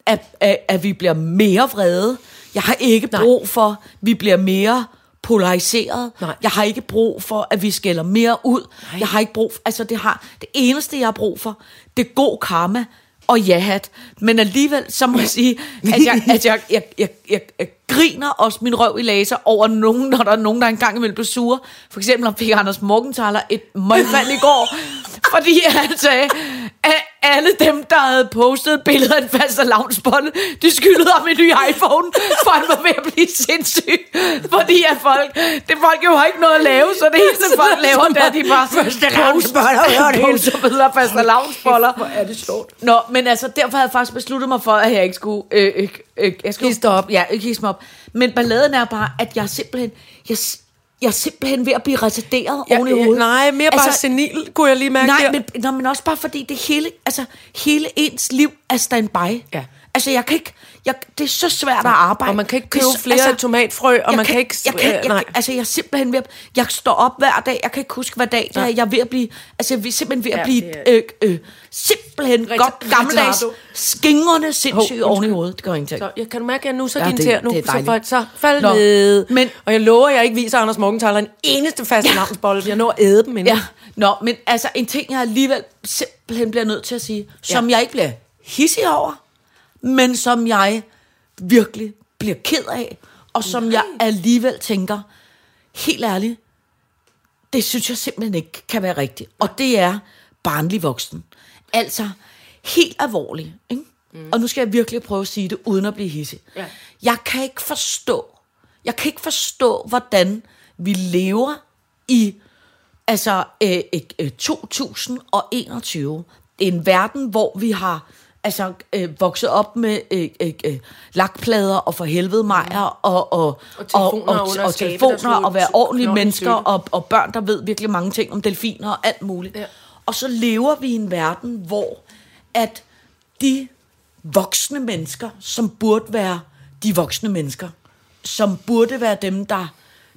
at, at, at vi bliver mere vrede. Jeg har ikke Nej. brug for, at vi bliver mere polariseret. Nej. Jeg har ikke brug for, at vi skælder mere ud. Jeg har ikke brug for, altså det har, det eneste jeg har brug for, det er god karma og ja-hat. Men alligevel, så må jeg sige, (laughs) at jeg, at jeg, jeg, jeg, jeg, jeg griner også min røv i laser over nogen, når der er nogen, der engang imellem bliver sure. For eksempel om fik Anders Morgenthaler et møgfald i går, (laughs) fordi at alle dem, der havde postet billeder af en fast lavnsbolle, de skyldede ham en ny iPhone, for han var ved at blive sindssyg. Fordi at folk, det folk jo har ikke noget at lave, så det eneste folk (laughs) laver, det er, at de bare poster, poster billeder af fast lavnsboller. Hvor er det sjovt. Nå, men altså, derfor havde jeg faktisk besluttet mig for, at jeg ikke skulle... Øh, øh, øh, jeg skulle Hisse op. Ja, ikke hisse mig op. Men balladen er bare, at jeg simpelthen... Jeg, jeg er simpelthen ved at blive retarderet ja, oven i hovedet. nej, mere bare senil, kunne jeg lige mærke Nej, der. men, nå, men også bare fordi det hele, altså, hele ens liv er standby. Ja. Altså, jeg kan ikke... Jeg, det er så svært at arbejde. Og man kan ikke Det købe så- flere tomatfrø, og jeg man kan ikke- Jeg kan, øh, jeg, nej. altså, jeg er simpelthen ved at, Jeg står op hver dag. Jeg kan ikke huske, hvad dag det er. Jeg er ved at blive... Altså, jeg er simpelthen ved at Ja, blive... det Øh, øh, simpelthen Reta- godt gammeldags, skingrende sindssygt oven i hovedet. Det gør ingenting. Så jeg kan du mærke, at nu så Ja, ja, din det- tær nu, det så, fald, så fald Nå, ned. men- og jeg lover, at jeg ikke viser Anders Morgenthaler en eneste faste navnsbolle, for jeg når at æde dem inden. Ja, nå, men altså en ting, jeg alligevel simpelthen bliver nødt til at sige, som jeg ikke bliver hissig over, men som jeg virkelig bliver ked af, og som jeg alligevel tænker, helt ærligt, det synes jeg simpelthen ikke kan være rigtigt. Og det er barnlig voksen. Altså, helt alvorligt. Ikke? Mm. Og nu skal jeg virkelig prøve at sige det, uden at blive hissig. Ja. Jeg kan ikke forstå, jeg kan ikke forstå, hvordan vi lever i altså øh, øh, 2021. En verden, hvor vi har altså øh, vokset op med øh, øh, øh, lakplader og for helvede mejer og, og, Og telefoner og, og, og skabe, telefoner og være ordentlige mennesker og, og børn, der ved virkelig mange ting om delfiner og alt muligt. Ja. Og så lever vi i en verden, hvor at de voksne mennesker, som burde være de voksne mennesker, som burde være dem, der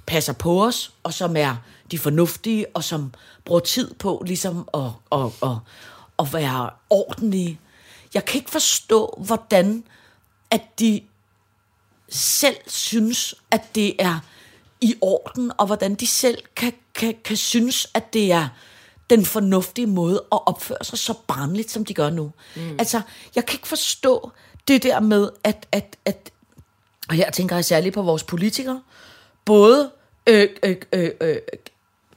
passer på os, og som er de fornuftige, og som bruger tid på ligesom at, at, at, at være ordentlige. Jeg kan ikke forstå, hvordan at de selv synes, at det er i orden, og hvordan de selv kan, kan, kan synes, at det er den fornuftige måde at opføre sig så barnligt, som de gør nu. Mm. Altså, jeg kan ikke forstå det der med, at, at, at og her tænker jeg særligt på vores politikere, både øh, øh, øh, øh,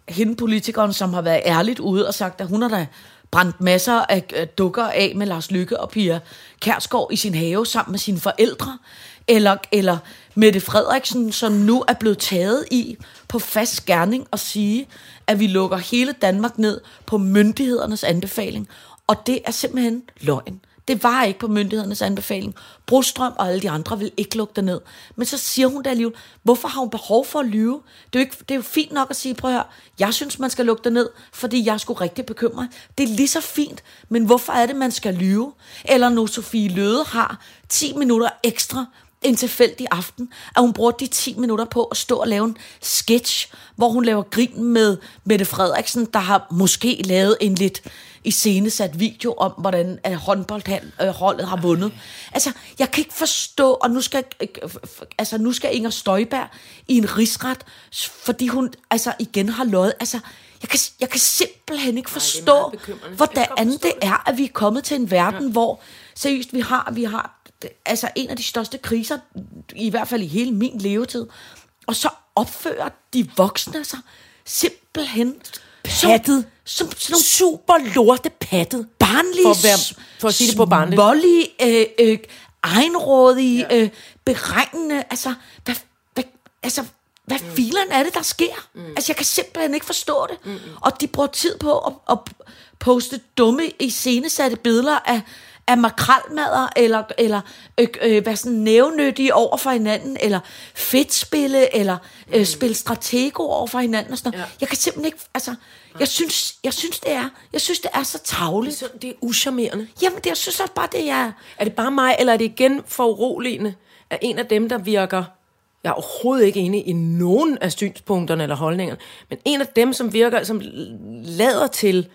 hende politikeren, som har været ærligt ude og sagt, at hun har da brændt masser af dukker af med Lars Lykke og Pia Kærsgaard i sin have sammen med sine forældre, eller, eller Mette Frederiksen, som nu er blevet taget i på fast skærning og sige, at vi lukker hele Danmark ned på myndighedernes anbefaling. Og det er simpelthen løgn. Det var ikke på myndighedernes anbefaling. Brostrøm og alle de andre vil ikke lukke det ned. Men så siger hun det alligevel. Hvorfor har hun behov for at lyve? Det er, jo ikke, det er jo fint nok at sige, prøv at høre, jeg synes, man skal lukke det ned, fordi jeg er sgu rigtig bekymret. Det er lige så fint, men hvorfor er det, man skal lyve? Eller når Sofie Løde har 10 minutter ekstra en tilfældig aften, at hun bruger de 10 minutter på at stå og lave en sketch, hvor hun laver grin med Mette Frederiksen, der har måske lavet en lidt iscenesat video om, hvordan at håndboldholdet har vundet. Altså, jeg kan ikke forstå, og nu skal, øh, altså, nu skal Inger Støjberg i en rigsret, fordi hun altså igen har løjet. Altså, jeg kan, jeg kan simpelthen ikke forstå. Jeg kan hvordan forstå det er, at vi er kommet til en verden, ja. hvor seriøst, vi har, vi har altså en af de største kriser, i hvert fald i hele min levetid, og så opfører de voksne sig simpelthen Pattet. Som, som nogle super lorte pattet. Barnlige, For at være- for at sige det på barnligt. Smålige, øh, øh, egenrådige, ja. øh, beregnende, altså, hvad, hvad, altså, hvad mm. filen er det, der sker? Mm. Altså, jeg kan simpelthen ikke forstå det. Mm. Og de bruger tid på at, at poste dumme, iscenesatte billeder af, af makralmadder, eller, eller øh, øh, være sådan nævnyttige over for hinanden, eller fedtspille, eller øh, spille stratego over for hinanden og sådan noget. Ja. Jeg kan simpelthen ikke, altså, jeg synes, jeg synes, det er, jeg synes, det er så tavligt. Så det er uschammerende. Jamen, det, jeg synes også bare, det er... Er det bare mig, eller er det igen for uroligende, at en af dem, der virker... Jeg er overhovedet ikke enig i nogen af synspunkterne eller holdningerne, men en af dem, som virker, som lader til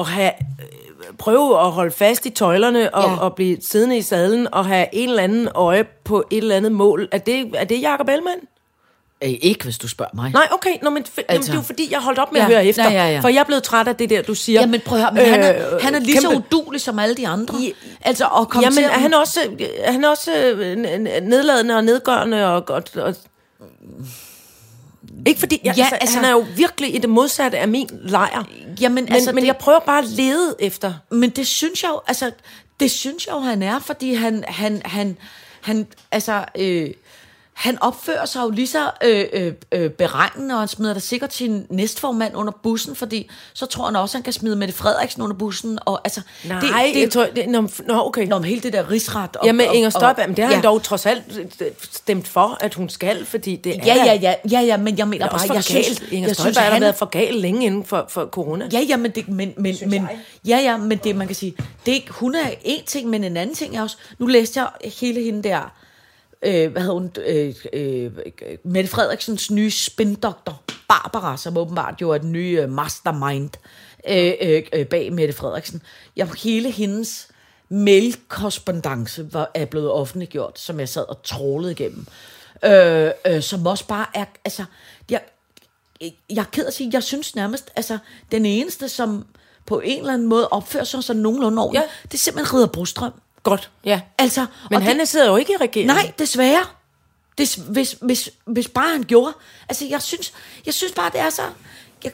at have, øh, prøve at holde fast i tøjlerne og, Ja. og blive siddende i sadlen og have en eller anden øje på et eller andet mål. Er det, er det Jacob Ellemann? Øh, ikke, hvis du spørger mig. Nej, okay. Nå, men f- altså, jamen, det er jo fordi, jeg holdt op med Ja, at høre efter. ja, ja, ja. For jeg er blevet træt af det der, du siger. Jamen prøv at høre, men øh, han, er, han er lige så kæmpe- udulig som alle de andre. I- altså, at komme Jamen, til er han også, er han også øh, nedladende og nedgørende og, og, og ikke fordi, jeg, Ja, altså, altså- han er jo virkelig i det modsatte af min lejr. Jamen, Men, altså, altså, men det- jeg prøver bare at lede efter. Men det synes jeg jo, altså, det synes jeg jo, han er, fordi han, han, han, han altså, øh, han opfører sig jo lige så øh, øh, øh, beregnende, og han smider da sikkert sin næstformand under bussen, fordi så tror han også, han kan smide Mette Frederiksen under bussen. Og, altså, Nej, det, det, jeg tror, det, nå, nå, okay. Nå, men hele det der rigsret. Og, Ja, med og- Inger Støjberg, men det har ja. han dog trods alt øh, stemt for, at hun skal, fordi det er Ja, ja, ja, ja, ja, men jeg mener er bare, jeg synes, galt. Inger jeg synes, Støjberg har han, været for gal længe inden for, for corona. Ja, ja, men det, men, men, men, ja, ja, men det, man kan sige, det er hun er en ting, men en anden ting er også, nu læste jeg hele hende der, øh, hvad hedder hun, øh, øh, Mette Frederiksens nye spindoktor, Barbara, som åbenbart jo er den nye øh, mastermind øh, øh, øh, bag Mette Frederiksen. Ja, hele hendes mailkorrespondence var, er blevet offentliggjort, som jeg sad og trålede igennem. Øh, øh, som også bare er, altså, jeg, jeg er ked at sige, jeg synes nærmest, altså, den eneste, som på en eller anden måde opfører sig sådan nogenlunde ordentligt, Ja. det er simpelthen Ridder Brostrøm. Godt, ja. Altså, Men han det, sidder jo ikke i regeringen. Nej, desværre. Des, hvis, hvis, hvis bare han gjorde. Altså, jeg synes, jeg synes bare, det er så... Jeg,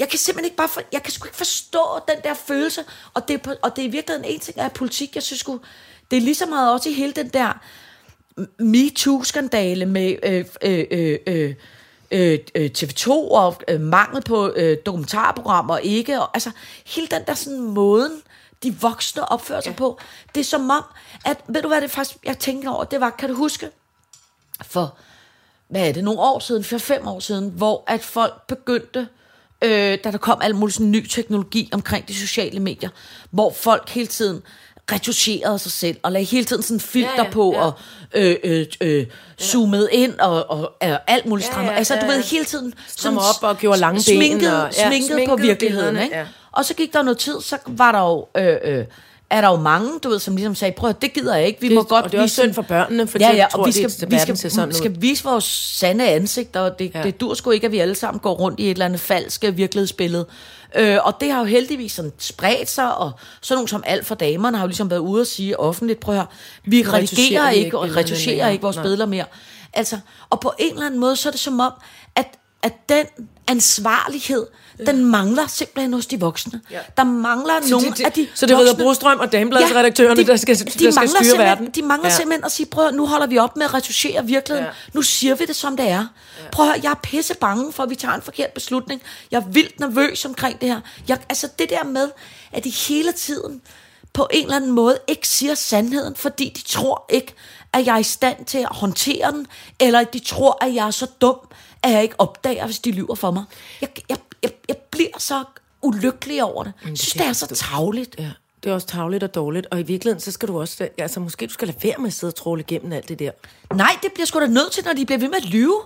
jeg kan simpelthen ikke bare... For, jeg kan sgu ikke forstå den der følelse. Og det, og det er i virkeligheden en ting af politik. Jeg synes sgu... Det er lige så meget også i hele den der MeToo-skandale med øh, øh, øh, øh, øh, øh, TV2 og øh, mangel på øh, dokumentarprogrammer ikke. Og, altså, hele den der sådan måden, de voksne opfører sig ja. på. Det er som om, at... Ved du hvad det faktisk, jeg tænker over? Det var, kan du huske? For, hvad er det, nogle år siden, for fem år siden, hvor at folk begyndte, øh, da der kom al mulig sådan ny teknologi omkring de sociale medier, hvor folk hele tiden retuscherede sig selv, og lagde hele tiden sådan filter Ja, ja, ja, ja, på, ja. og øh, øh, øh, zoomede ind, og, og øh, alt muligt Ja, ja, altså, du ja, ved, ja. hele tiden Strammer op og gjorde lange ben sminket, og- ja, sminket på sminkede virkeligheden. billederne, Ikke? ja. Og så gik der noget tid, så var der jo... Øh, øh, er der jo mange, du ved, som ligesom sagde, prøv at, det gider jeg ikke, vi Det- må godt og det er også vise- synd for børnene, for de tror, og vi skal, det- vi skal, sådan ud. skal vise vores sande ansigt, og det, Ja. ja. det dur sgu ikke, at vi alle sammen går rundt i et eller andet falsk virkelighedsbillede. Øh, og det har jo heldigvis sådan spredt sig, og sådan nogle som alt for damerne har jo ligesom været ude og sige offentligt, prøv at høre, vi redigerer ikke, ikke og retuscherer ikke vores Nej. billeder mere. Altså, og på en eller anden måde, så er det som om, at, at den ansvarlighed, den mangler simpelthen hos de voksne. Ja. Der mangler Så nogle det, det, af de så det voksne- Brostrøm og Damebladsredaktørerne, de- der skal, de der skal styre verden. De mangler ja. simpelthen at sige, prøv nu holder vi op med at retuschere virkeligheden. Ja. Ja. Nu siger vi det, som det er. Ja. Prøv at jeg er pisse bange for, at vi tager en forkert beslutning. Jeg er vildt nervøs omkring det her. Jeg, altså det der med, at de hele tiden på en eller anden måde ikke siger sandheden, fordi de tror ikke, at jeg er i stand til at håndtere den, eller at de tror, at jeg er så dum, at jeg ikke opdager, hvis de lyver for mig. Jeg, jeg, jeg, jeg bliver så ulykkelig over det. Jeg synes, det er så tavligt. Ja, det er også tavligt og dårligt, og i virkeligheden, så skal du også, altså måske du skal lade være med at sidde og tråle igennem alt det der. Nej, det bliver sgu da nødt til, når de bliver ved med at lyve.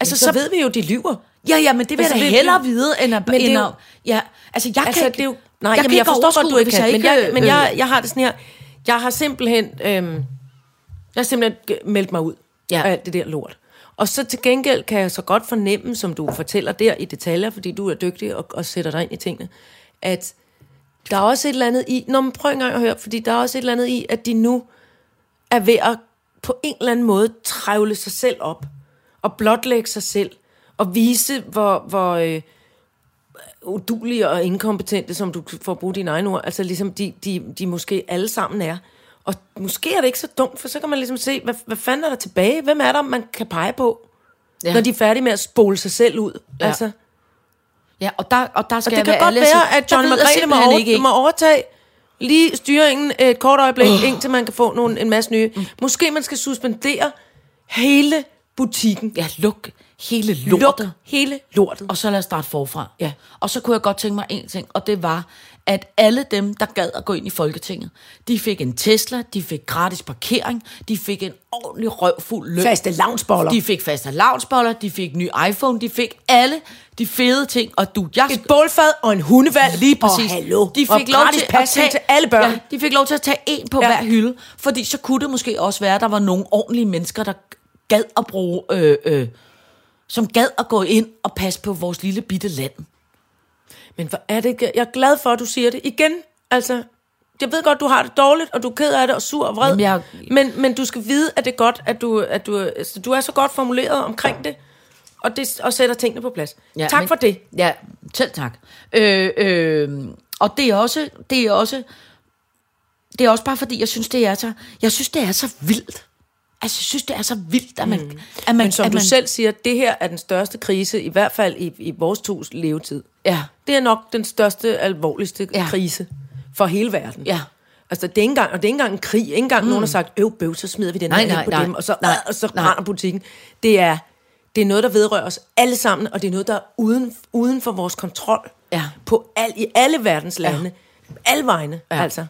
Altså, så, så ved vi jo, de lyver. Ja, ja, men det vil Altså, jeg da hellere det- vide, end at... Men det er jo- ja, altså, jeg Altså, kan ikke... det er jo, nej, jeg jeg, kan jamen, jeg forstår godt, du ikke kan, jeg men, jeg, men øh, jeg, jeg har det sådan her, jeg har simpelthen, øhm, jeg har simpelthen meldt mig ud ja. af alt det der lort. Og så til gengæld kan jeg så godt fornemme, som du fortæller der i detaljer, fordi du er dygtig og, og sætter dig ind i tingene, at der er også et eller andet i, Nå, men prøv engang at høre, fordi der er også et eller andet i, at de nu er ved at på en eller anden måde trævle sig selv op, og blotlægge sig selv, og vise, hvor, hvor øh, udulige og inkompetente, som du får brugt dine egne ord, altså ligesom de, de, de måske alle sammen er. Og måske er det ikke så dumt, for så kan man ligesom se, hvad, hvad fanden er der tilbage? Hvem er der, man kan pege på, Ja. når de er færdige med at spole sig selv ud? Ja. Altså, Ja, og der, og der og skal det jeg kan være godt og være, at jeg Margrethe må, simpelthen over, ikke, må overtage lige styringen et kort øjeblik, uh. indtil man kan få nogle, en masse nye. Mm. Måske man skal suspendere hele butikken. Ja, luk hele Luk lortet. hele lortet. Og så lad os starte forfra. Ja. Og så kunne jeg godt tænke mig en ting, og det var, at alle dem, der gad at gå ind i Folketinget, de fik en Tesla, de fik gratis parkering, de fik en ordentlig røvfuld løn. Faste lavnsboller. De fik faste lavnsboller, de fik ny iPhone, de fik alle de fede ting, og du, jeg Et bålfad og en hundevalg. Lige præcis. Og hallo. De fik og lov gratis til at tage, til alle børn. Ja, de fik lov til at tage en på. Ja. hver hylde, fordi så kunne det måske også være, at der var nogle ordentlige mennesker, der gad at bruge, øh, øh, som gad at gå ind og passe på vores lille bitte land. Men hvor er det, jeg er glad for, at du siger det igen. Altså, jeg ved godt, du har det dårligt, og du er ked af det, og sur og vred. Jamen, jeg- Men, men du skal vide, at det er godt, at du, at du, altså, du er så godt formuleret omkring det, og, det, og sætter tingene på plads. Ja, tak men- for det. Ja, selv tak. Øh, øh, og det er også, det er også, det er også bare fordi, jeg synes, det er så, jeg synes, det er så vildt, Altså, jeg synes, det er så vildt, at man... Mm. At man Men som at du man, selv siger, det her er den største krise, i hvert fald i, i vores tos levetid. Ja. Det er nok den største, alvorligste Ja. krise for hele verden. Ja. Altså, det er ikke engang, og det er ikke engang en krig. Ikke engang mm. nogen har sagt, øv, bøv, så smider vi den Nej, her nej, på nej. dem, og så, Nej, og så nej. brænder butikken. Det er, det er noget, der vedrører os alle sammen, og det er noget, der er uden, uden for vores kontrol. Ja. På al, I alle verdens lande. Ja. Alle vegne, ja. altså.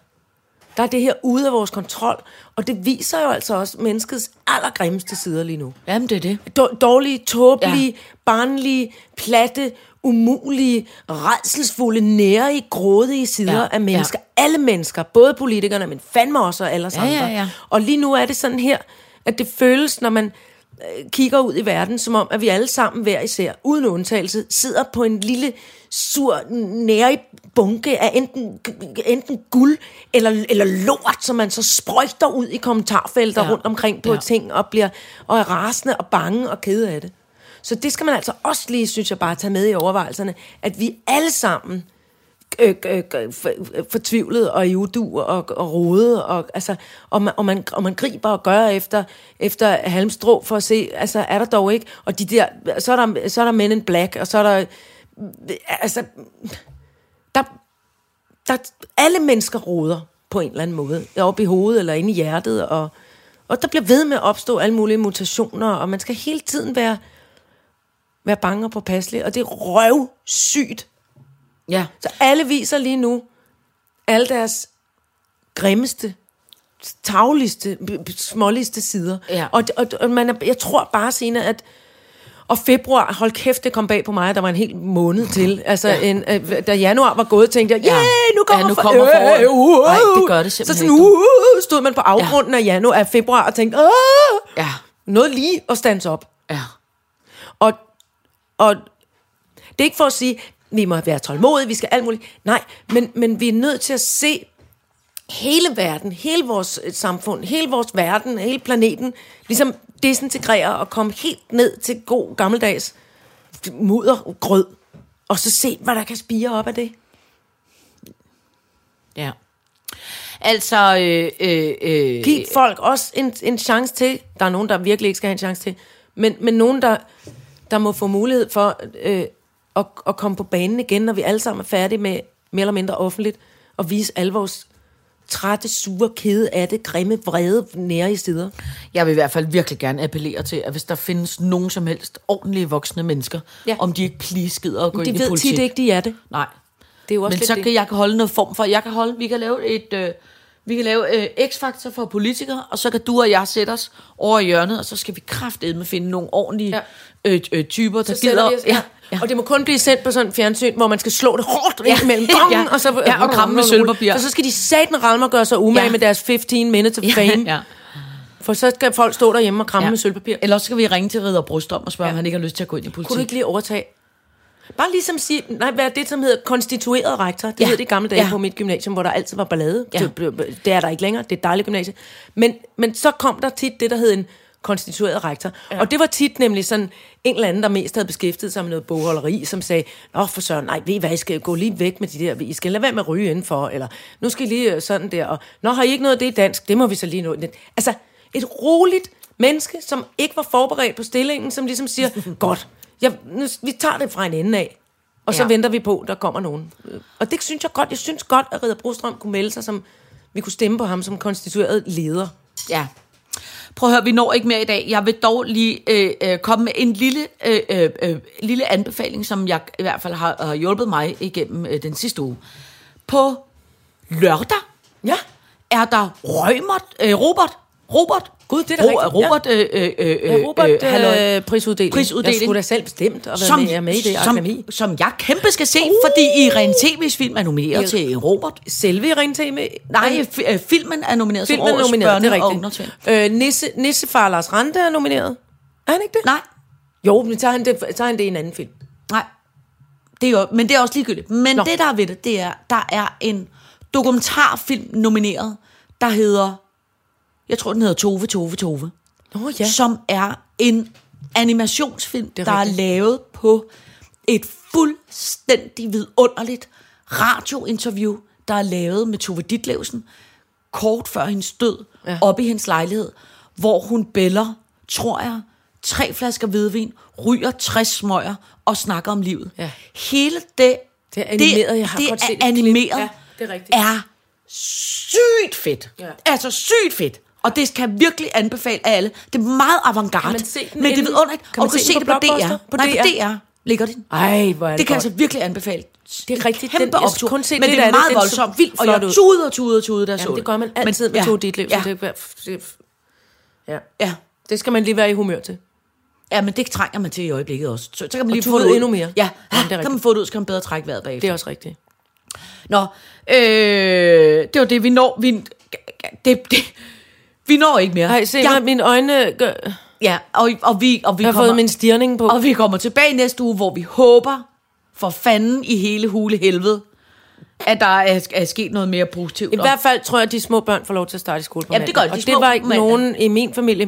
Der er det her ude af vores kontrol, og det viser jo altså også menneskets allergrimmeste sider lige nu. Jamen, det er det. Dår- dårlige, tåbelige, Ja. barnlige, platte, umulige, redselsfulde, nære, grådige sider Ja, af mennesker. ja. Alle mennesker, både politikerne, men fandme også og alle os Ja, andre. ja, ja. Og lige nu er det sådan her, at det føles, når man øh, kigger ud i verden, som om, at vi alle sammen hver især, uden undtagelse, sidder på en lille, sur, nære bunke af enten, enten guld eller, eller lort, som man så sprøjter ud i kommentarfelter Ja. rundt omkring på Ja. ting, og bliver og er rasende og bange og kede af det. Så det skal man altså også lige, synes jeg, bare tage med i overvejelserne, at vi alle sammen øh, øh, øh, øh, fortvivlet og i udu og, og rode, og, altså, og, man, og, man, og man griber og gør efter, efter halmstrå for at se, altså er der dog ikke, og de der, så er der, så er der Men in Black, og så er der, altså, der, alle mennesker roder på en eller anden måde, op i hovedet eller inde i hjertet, og, og der bliver ved med at opstå alle mulige mutationer, og man skal hele tiden være, være bange og påpasselig, og det er røvsygt, Ja. så alle viser lige nu alle deres grimmeste, tagligste, småligste sider. Ja. Og, og, og man er, jeg tror bare, Signe, at og februar, hold kæft, det kom bag på mig, der var en hel måned til. Altså, ja. en, øh, da januar var gået, tænkte jeg, Ja. yeah, nu kommer, Ja, nu for- kommer foråret. øh, uh, Nej, det gør det Så simpelthen sådan, ikke. uh, stod man på afgrunden af januar, af februar, og tænkte, Åh! Ja. noget lige at stands op. Ja. Og, og det er ikke for at sige, vi må være tålmodige, vi skal alt muligt. Nej, men, men vi er nødt til at se hele verden, hele vores øh, samfund, hele vores verden, hele planeten, ligesom desintegrere og komme helt ned til god gammeldags muddergrød. Og så se, hvad der kan spire op af det. Ja. Altså, øh, øh, øh, Giv folk også en, en chance til. Der er nogen, der virkelig ikke skal have en chance til. Men, men nogen, der, der må få mulighed for øh, at, at komme på banen igen, når vi alle sammen er færdige med mere eller mindre offentligt, og vise alle vores trætte, sure, kede af det, grimme, vrede, nære i sider. jeg vil i hvert fald virkelig gerne appellere til, at hvis der findes nogen som helst ordentlige voksne mennesker, ja. Om de ikke please gider at gå De ind i ved politik. tit ikke, de er det. Nej. Det er jo også Men så det. kan jeg kan holde noget form for, jeg kan holde, vi kan lave et, øh, vi kan lave øh, x-faktor for politikere, og så kan du og jeg sætte os over i hjørnet, og så skal vi kraftedeme finde nogle ordentlige ja. Øh, øh, typer, der Så gider. os, ja. Ja. Og det må kun blive sendt på sådan en fjernsyn, hvor man skal slå det hårdt Ja. ind mellem gongen, Ja. og så Ja, og kramme med sølvpapir. For så skal de satan ramme og gøre sig umage Ja. ja. med deres 15 minutes of Ja, fame. ja. For så skal folk stå derhjemme og kramme Ja. ja. med sølvpapir. Eller også skal vi ringe til Ridder Brystrom og spørge, ja. om Ja. han ikke har lyst til at gå ind i politik. Kunne du ikke lige overtage? Bare ligesom sige, nej, hvad er det, som hedder konstitueret rektor? Det Ja. ja. hed det i gamle dage Ja. ja. på mit gymnasium, hvor der altid var ballade. Ja. Ja. Det, det er der ikke længere, det er et dejligt gymnasie. Men, men så kom der tit det, der hed en konstitueret rektor. Ja. Og det var tit nemlig sådan en eller anden, der mest havde beskæftiget sig med noget bogholderi, som sagde, Nå for søren, nej, ved I hvad, I skal gå lige væk med de der, I skal lade være med at ryge indenfor, eller nu skal I lige øh, sådan der, og Nå, har I ikke noget af det i dansk, det må vi så lige nå. Altså, et roligt menneske, som ikke var forberedt på stillingen, som ligesom siger, (laughs) godt, jeg, nu, vi tager det fra en ende af, og så Ja. venter vi på, der kommer nogen. Og det synes jeg godt, jeg synes godt, at Ridder Brostrøm kunne melde sig, som vi kunne stemme på ham som konstitueret leder. Ja. Prøv at høre, vi når ikke mere i dag. Jeg vil dog lige øh, øh, komme med en lille, øh, øh, øh, lille anbefaling, som jeg i hvert fald har, har hjulpet mig igennem øh, den sidste uge. På lørdag Ja. er der Rømert, øh, Robert, Robert, Gud, det er da ja. Robert, øh, øh, øh, Ja, Robert, øh, halløj. øh, prisuddeling. Prisuddeling. Jeg skulle da selv bestemt at være som, med, med i det som, akademi. som jeg kæmpe skal se, uh. fordi Irene TV's film er nomineret Ja. til Robert. Selve Irene Teme? Nej, f- øh, filmen er nomineret filmen som årets nomineret, børne- og. Øh, Nisse, Nissefar Lars Rante er nomineret. Er han ikke det? Nej, Jo, men tager han det, tager han det i en anden film. Nej. Det er jo, men det er også ligegyldigt. Men. Nå. det, der er ved det, det er, der er en dokumentarfilm nomineret, der hedder, jeg tror, den hedder Tove, Tove, Tove. Nå ja. Som er en animationsfilm, er der er rigtigt. lavet på et fuldstændig vidunderligt radiointerview, der er lavet med Tove Ditlevsen, kort før hendes død, ja. Op i hendes lejlighed, hvor hun bæller, tror jeg, tre flasker hvidvin, ryger 60 smøger og snakker om livet. Ja. Hele det, Det er animeret, jeg har det godt er set et klip. animeret, Ja, det er rigtigt. er sygt fedt. Ja. Altså sygt fedt. Og det skal jeg virkelig anbefale af alle. Det er meget avantgarde. Kan se men det er inde- vidunderligt. kan Og du kan se se den det på på DR. På Nej, på DR? DR ligger den. Ej, hvor er det, Det kan jeg godt. altså virkelig anbefale. Det er rigtigt. Kæmpe Den- jeg optur. kun set Men lidt det er det. meget voldsomt. vildt og jeg ud. tudede og tudede og tudede, jeg så det det. gør man altid Men- med ja, to Ditlev. Ja, Så det, det, ja. ja. det skal man lige være i humør til. ja, men det trænger man til i øjeblikket også. Så, så kan man lige få det ud. endnu mere. Ja, Jamen, det kan man få det ud, så kan man bedre trække vejret bagefter. Det er også rigtigt. Nå, øh, det var det, vi når. Vi, det, det, vi når ikke mere. Nej, se, ja, ja. mine øjne... Gør, ja, og, og vi, og vi jeg har kommer, fået min stirning på. og vi kommer tilbage næste uge, hvor vi håber for fanden i hele hule helvede, at der er, er sket noget mere positivt. I hvert fald tror jeg, at de små børn får lov til at starte i skole på Jamen, det gør de. Og De det var ikke mandag. nogen i min familie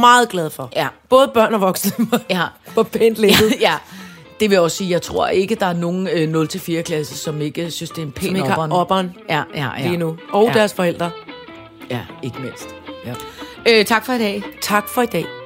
meget glad for. Ja. Både børn og voksne Ja. (laughs) var pænt lettet. ja, det vil jeg også sige. Jeg tror ikke, der er nogen øh, 0-4 klasse, som ikke synes, det er en pæn Som ikke har opperen. opperen Ja, ja, ja. lige nu. Og ja. deres forældre. Ja, ikke mindst. Ja. Øh, tak for i dag. Tak for i dag.